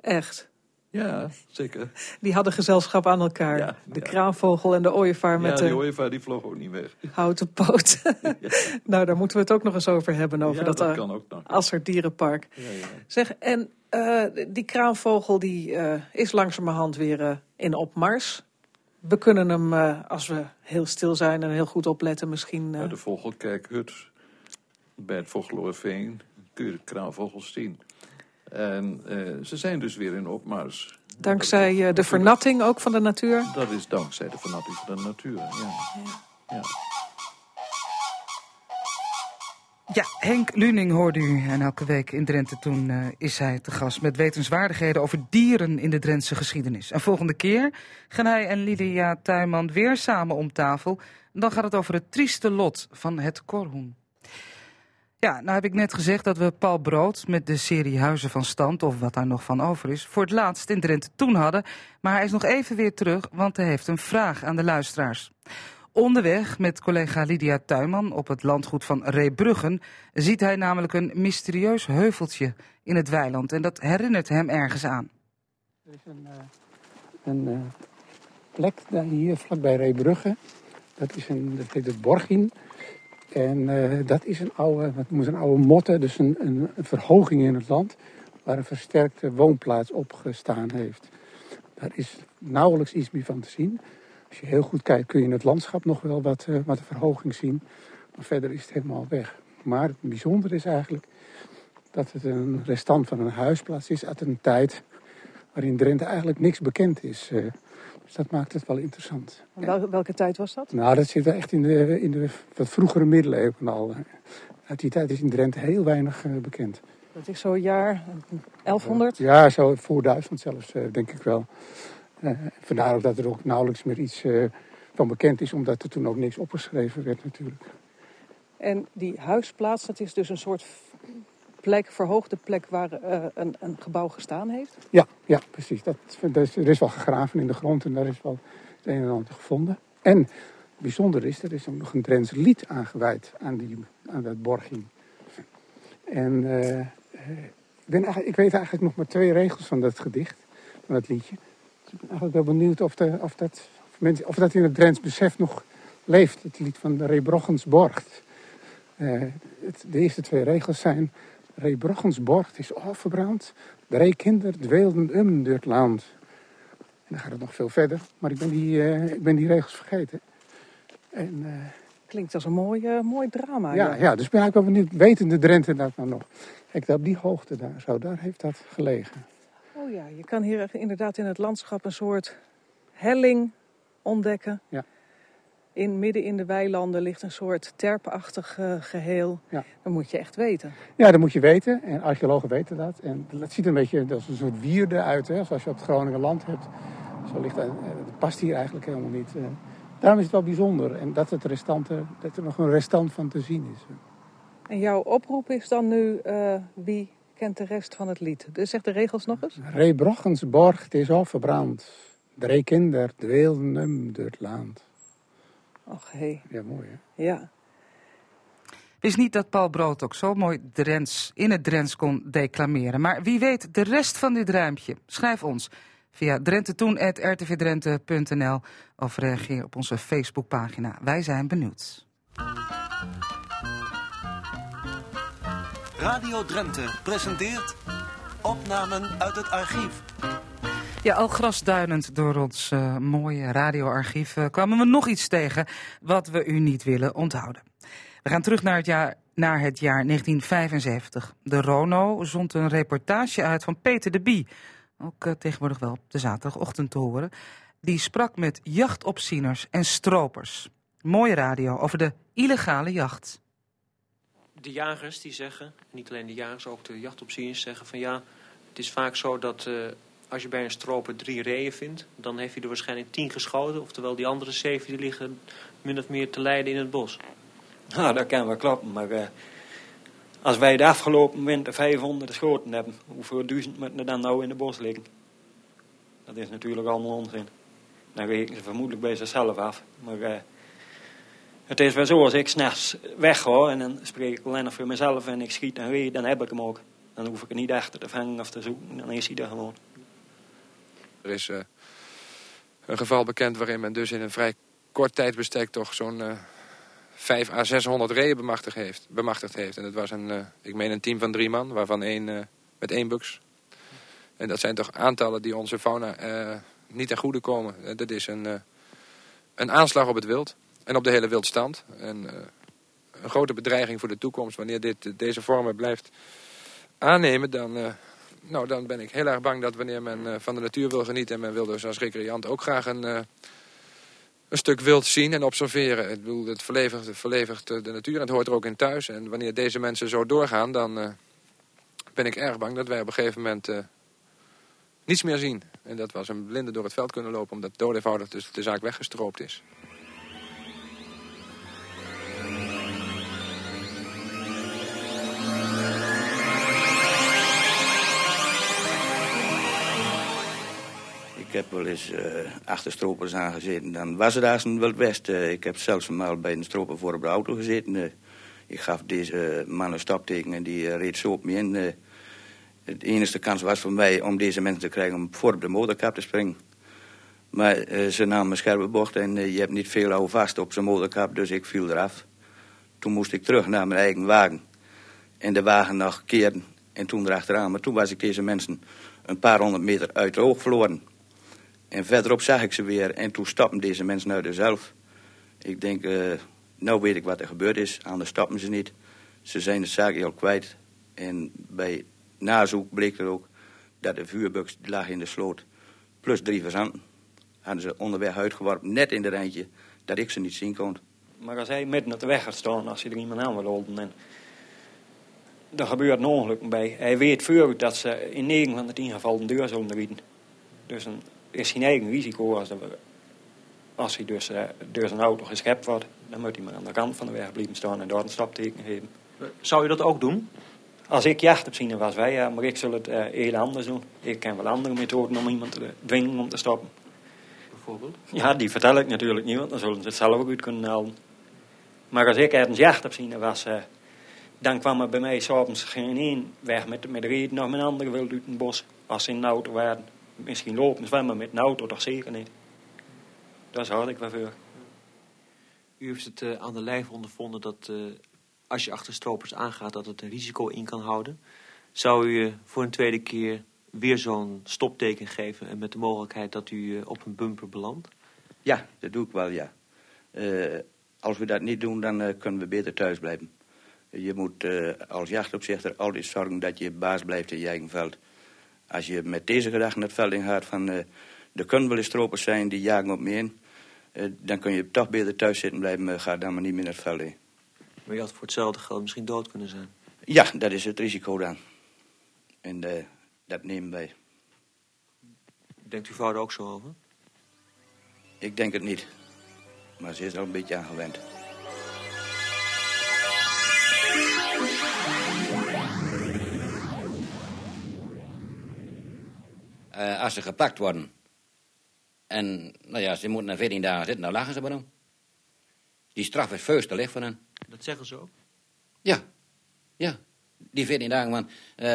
Echt. Ja, zeker. Die hadden gezelschap aan elkaar. de kraanvogel en de ooievaar met ja, die de ooievaar die vloog ook niet weg. houten poot. nou, daar moeten we het ook nog eens over hebben. Over dat, dat eh, kan ook nog. Asser Dierenpark. Ja, ja. Zeg, en eh, die kraanvogel die, eh, is langzamerhand weer eh, in opmars. We kunnen hem, als we heel stil zijn en heel goed opletten, misschien... Bij de vogelkijkhut bij het Vogeloorveen kun je de kraanvogels zien. En eh, ze zijn dus weer in opmars. Dankzij uh, de vernatting ook van de natuur? Dat is dankzij de vernatting van de natuur, ja. ja. ja. Henk Luning hoorde u. En elke week in Drenthe toen uh, is hij te gast met wetenswaardigheden over dieren in de Drentse geschiedenis. En volgende keer gaan hij en Lydia Tuinman weer samen om tafel. Dan gaat het over het trieste lot van het korhoen. Ja, nou heb ik net gezegd dat we Paul Brood met de serie Huizen van Stand, of wat daar nog van over is, voor het laatst in Drenthe toen hadden. Maar hij is nog even weer terug, want hij heeft een vraag aan de luisteraars. Onderweg met collega Lydia Tuinman op het landgoed van Reebruggen ziet hij namelijk een mysterieus heuveltje in het weiland. En dat herinnert hem ergens aan. Er is een, uh, een uh, plek hier vlakbij Reebruggen. Dat, is een, dat heet het Borgin. En uh, dat is een oude, wat noemen ze een oude motte, dus een, een, verhoging in het land, waar een versterkte woonplaats op gestaan heeft. Daar is nauwelijks iets meer van te zien. Als je heel goed kijkt kun je in het landschap nog wel wat, uh, wat verhoging zien. Maar verder is het helemaal weg. Maar het bijzondere is eigenlijk dat het een restant van een huisplaats is uit een tijd waarin Drenthe eigenlijk niks bekend is. Uh, dus dat maakt het wel interessant. Wel, welke tijd was dat? Nou, dat zit echt in de, in de wat vroegere middeleeuwen al. Uit die tijd is in Drenthe heel weinig uh, bekend. Dat is zo'n jaar 1100? Ja, zo voor duizend zelfs, uh, denk ik wel. Vandaar ook dat er ook nauwelijks meer iets van bekend is, omdat er toen ook niks opgeschreven werd natuurlijk. En die huisplaats, dat is dus een soort plek, verhoogde plek waar uh, een, een, gebouw gestaan heeft? Ja, ja precies. Dat, is, er is wel gegraven in de grond en daar is wel het een en ander gevonden. En bijzonder is, er is ook nog een Drents lied aangeweid aan, die, aan dat borging. En uh, ik, ben ik weet eigenlijk nog maar twee regels van dat gedicht, van dat liedje. Dus ik ben eigenlijk wel benieuwd of, of, dat, of, mensen, of dat in het Drents besef nog leeft. Het lied van de Reebrochens Borgt. Het, de eerste twee regels zijn... Reebrochens Borgt is afgebrand. Drie kinderen dweelden um door het land. En dan gaat het nog veel verder. Maar ik ben die, uh, ik ben die regels vergeten. En, uh, Klinkt als een mooi, uh, mooi drama. Ja, ja, dus ben ik wel benieuwd. Weten de Drenthe dat nou nog? Kijk, op die hoogte daar, zo, daar heeft dat gelegen. Oh ja, je kan hier inderdaad in het landschap een soort helling ontdekken. Ja. In, midden in de weilanden ligt een soort terpachtig uh, geheel. Ja. Dat moet je echt weten. Ja, dat moet je weten. En archeologen weten dat. En dat ziet een beetje als een soort wierde uit. Hè? Zoals je op het Groningen land hebt. Zo ligt dat, dat past hier eigenlijk helemaal niet. Uh, daarom is het wel bijzonder. En dat, het restante, dat er nog een restant van te zien is. En jouw oproep is dan nu, uh, wie kent de rest van het lied? Dus zeg de regels nog eens. Reebrochens borg, het is al verbrand. Drie kinderen dweelden hem door het land. Och, hey. Ja, mooi hè? Ja. Wist niet dat Paul Brood ook zo mooi Drents, in het Drents kon declameren. Maar wie weet de rest van dit ruimpje? Schrijf ons via drentetoen.rtvdrenthe.nl of reageer op onze Facebookpagina. Wij zijn benieuwd. Radio Drenthe presenteert opnamen uit het archief. Ja, al grasduinend door ons uh, mooie radioarchief uh, kwamen we nog iets tegen wat we u niet willen onthouden. We gaan terug naar het jaar, naar het jaar 1975. De Rono zond een reportage uit van Peter de Bie, ook uh, tegenwoordig wel op de zaterdagochtend te horen. Die sprak met jachtopzieners en stropers. Mooie radio over de illegale jacht. De jagers die zeggen, niet alleen de jagers, ook de jachtopzieners zeggen van ja, het is vaak zo dat als je bij een stroper drie reeën vindt, dan heeft hij er waarschijnlijk tien geschoten. Oftewel die andere zeven die liggen min of meer te lijden in het bos. Nou, dat kan wel kloppen. Maar uh, als wij de afgelopen winter 500 geschoten hebben, hoeveel duizend moeten er dan nou in het bos liggen? Dat is natuurlijk allemaal onzin. Dan rekenen ze vermoedelijk bij zichzelf af. Maar uh, het is wel zo, als ik s'nachts weg ga en dan spreek ik alleen nog voor mezelf en ik schiet een ree, dan heb ik hem ook. Dan hoef ik er niet achter te vangen of te zoeken, dan is hij er gewoon. Er is uh, een geval bekend waarin men dus in een vrij kort tijdbestek toch zo'n uh, 5 à 600 reeën bemachtigd heeft, bemachtigd heeft. En dat was een, uh, ik meen een team van drie man, waarvan één met één buks. En dat zijn toch aantallen die onze fauna niet ten goede komen. dat is een, een aanslag op het wild en op de hele wildstand. En, een grote bedreiging voor de toekomst. Wanneer dit, deze vormen blijft aannemen, dan nou, dan ben ik heel erg bang dat wanneer men eh, van de natuur wil genieten... en men wil dus als recreant ook graag een, eh, een stuk wild zien en observeren. Ik bedoel, het verlevigt, het de natuur en het hoort er ook in thuis. En wanneer deze mensen zo doorgaan, dan eh, ben ik erg bang dat wij op een gegeven moment niets meer zien. En dat we als een blinde door het veld kunnen lopen, omdat dood eenvoudig dus de zaak weggestroopt is. Ik heb wel eens eh, achter stropers aangezeten. Dan was het daar een Wild West. Eh, ik heb zelfs eenmaal bij een stroper voor op de auto gezeten. Eh, ik gaf deze man een stopteken en die reed zo op me in. de enige kans was voor mij om deze mensen te krijgen om voor op de motorkap te springen. Maar ze namen een scherpe bocht en je hebt niet veel hou vast op zijn motorkap, dus ik viel eraf. Toen moest ik terug naar mijn eigen wagen. En de wagen nog keren en toen erachteraan. Maar toen was ik deze mensen een paar honderd meter uit het oog verloren. En verderop zag ik ze weer en toen stapten deze mensen uit zelf. Ik denk, uh, nou weet ik wat er gebeurd is. Anders stappen ze niet. Ze zijn de zaak al kwijt. En bij nazoek bleek er ook dat de vuurbuks lag in de sloot. Plus drie verzanten. Hadden ze onderweg uitgeworpen, net in de rijtje, dat ik ze niet zien kon. Maar als hij midden op de weg gaat staan, als hij er iemand aan wil holden... En er gebeurt een ongeluk bij. Hij weet vooruit dat ze in 9 van de 10 gevallen de deur zullen rieden. Dus een is zijn eigen risico als, de, als hij dus uh, door zijn auto geschept wordt. Dan moet hij maar aan de kant van de weg blijven staan en daar een stapteken geven. Zou je dat ook doen? Als ik jacht op zien was wij, ja, maar ik zal het uh, heel anders doen. Ik ken wel andere methoden om iemand te dwingen om te stoppen. Bijvoorbeeld? Ja, die vertel ik natuurlijk niet, want dan zullen ze het zelf ook uit kunnen halen. Maar als ik ergens jacht op zien was, uh, dan kwam er bij mij s'avonds geen één weg met, met de reden nog mijn andere wilde uit het bos als ze in de auto waren misschien lopen, zwemmen met een auto toch zeker niet. Daar had ik wel voor. U heeft het uh, aan de lijf ondervonden dat uh, als je achter stropers aangaat dat het een risico in kan houden. Zou u uh, voor een tweede keer weer zo'n stopteken geven en met de mogelijkheid dat u op een bumper belandt? Ja, dat doe ik wel, ja. als we dat niet doen, dan kunnen we beter thuis blijven. Je moet als jachtopzichter altijd zorgen dat je baas blijft in je eigen veld. Als je met deze gedachten het veld in gaat van... Uh, er kunnen wel eens stropers zijn die jagen op me in... Uh, dan kun je toch beter thuis zitten blijven... Uh, ga dan maar niet meer naar het veld in. Maar je had voor hetzelfde geld misschien dood kunnen zijn. Ja, dat is het risico dan. En dat nemen wij. Denkt uw vader ook zo over? Ik denk het niet. Maar ze is er al een beetje aan gewend. Uh, als ze gepakt worden. En nou ja, ze moeten na 14 dagen zitten, dan lachen ze maar om. Die straf is feus te licht van hen. Dat zeggen ze ook? Ja, ja. Die 14 dagen, want uh,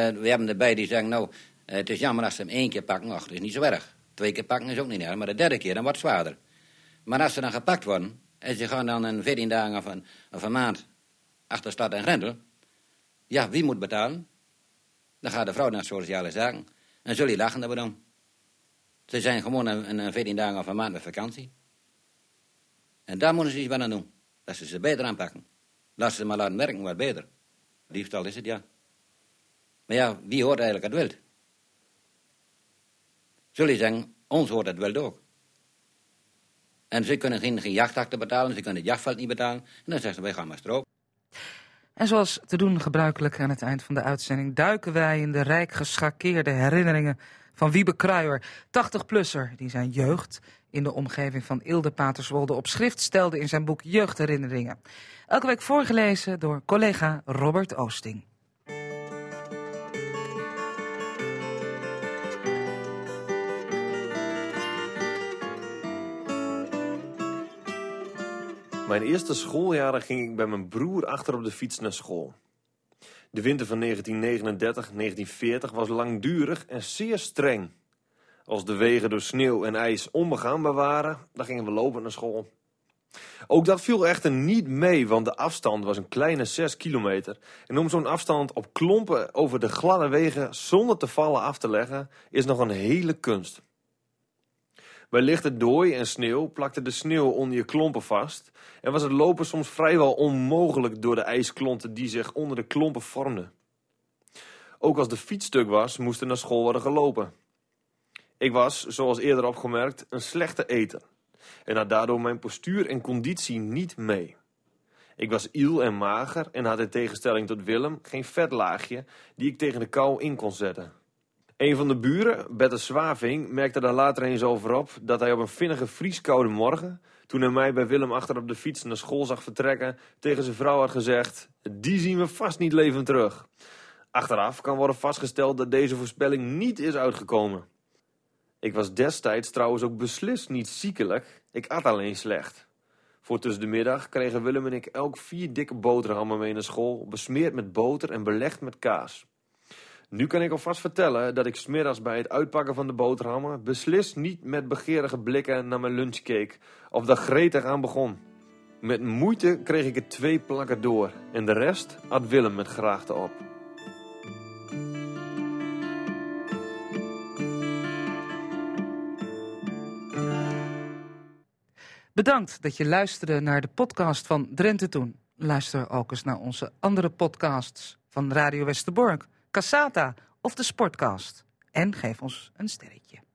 we hebben erbij die zeggen, nou, uh, het is jammer als ze hem één keer pakken. Ach, dat is niet zo erg. Twee keer pakken is ook niet erg, maar de derde keer, dan wordt het zwaarder. Maar als ze dan gepakt worden, en ze gaan dan een 14 dagen of een, of een maand achter stad en grendel. Ja, wie moet betalen? Dan gaat de vrouw naar sociale zaken. En zul je lachen dat dan. Ze zijn gewoon een, een 14 dagen of een maand met vakantie. En daar moeten ze iets aan doen. Dat ze ze beter aanpakken. Laat ze maar laten werken wat beter. Diefstal is het, ja. Maar ja, wie hoort eigenlijk het wild? Zul je zeggen, ons hoort het wild ook. En ze kunnen geen, geen jachtakte betalen, ze kunnen het jachtveld niet betalen. En dan zeggen ze, wij gaan maar stroop. En zoals te doen gebruikelijk aan het eind van de uitzending... duiken wij in de rijk geschakeerde herinneringen van Wiebe Kruijer. 80-plusser die zijn jeugd in de omgeving van Ilde Paterswolde op schrift stelde in zijn boek Jeugdherinneringen. Elke week voorgelezen door collega Robert Oosting. Mijn eerste schooljaren ging ik bij mijn broer achter op de fiets naar school. De winter van 1939-1940 was langdurig en zeer streng. Als de wegen door sneeuw en ijs onbegaanbaar waren, dan gingen we lopen naar school. Ook dat viel echter niet mee, want de afstand was een kleine 6 kilometer. En om zo'n afstand op klompen over de gladde wegen zonder te vallen af te leggen, is nog een hele kunst. Bij lichte dooi en sneeuw plakte de sneeuw onder je klompen vast en was het lopen soms vrijwel onmogelijk door de ijsklonten die zich onder de klompen vormden. Ook als de fiets stuk was, moest er naar school worden gelopen. Ik was, zoals eerder opgemerkt, een slechte eter. En had daardoor mijn postuur en conditie niet mee. Ik was iel en mager en had in tegenstelling tot Willem geen vetlaagje die ik tegen de kou in kon zetten. Een van de buren, Bette Zwaving, merkte daar later eens over op dat hij op een vinnige vrieskoude morgen, toen hij mij bij Willem achter op de fiets naar school zag vertrekken, tegen zijn vrouw had gezegd: Die zien we vast niet levend terug. Achteraf kan worden vastgesteld dat deze voorspelling niet is uitgekomen. Ik was destijds trouwens ook beslist niet ziekelijk, ik at alleen slecht. Voor tussen de middag kregen Willem en ik elk vier dikke boterhammen mee naar school, besmeerd met boter en belegd met kaas. Nu kan ik alvast vertellen dat ik smiddags bij het uitpakken van de boterhammen beslist niet met begeerige blikken naar mijn lunch keek of daar gretig aan begon. Met moeite kreeg ik er twee plakken door en de rest at Willem met graagte op. Bedankt dat je luisterde naar de podcast van Drenthe Toen. Luister ook eens naar onze andere podcasts van Radio Westerbork, Cassata of de Sportcast. En geef ons een sterretje.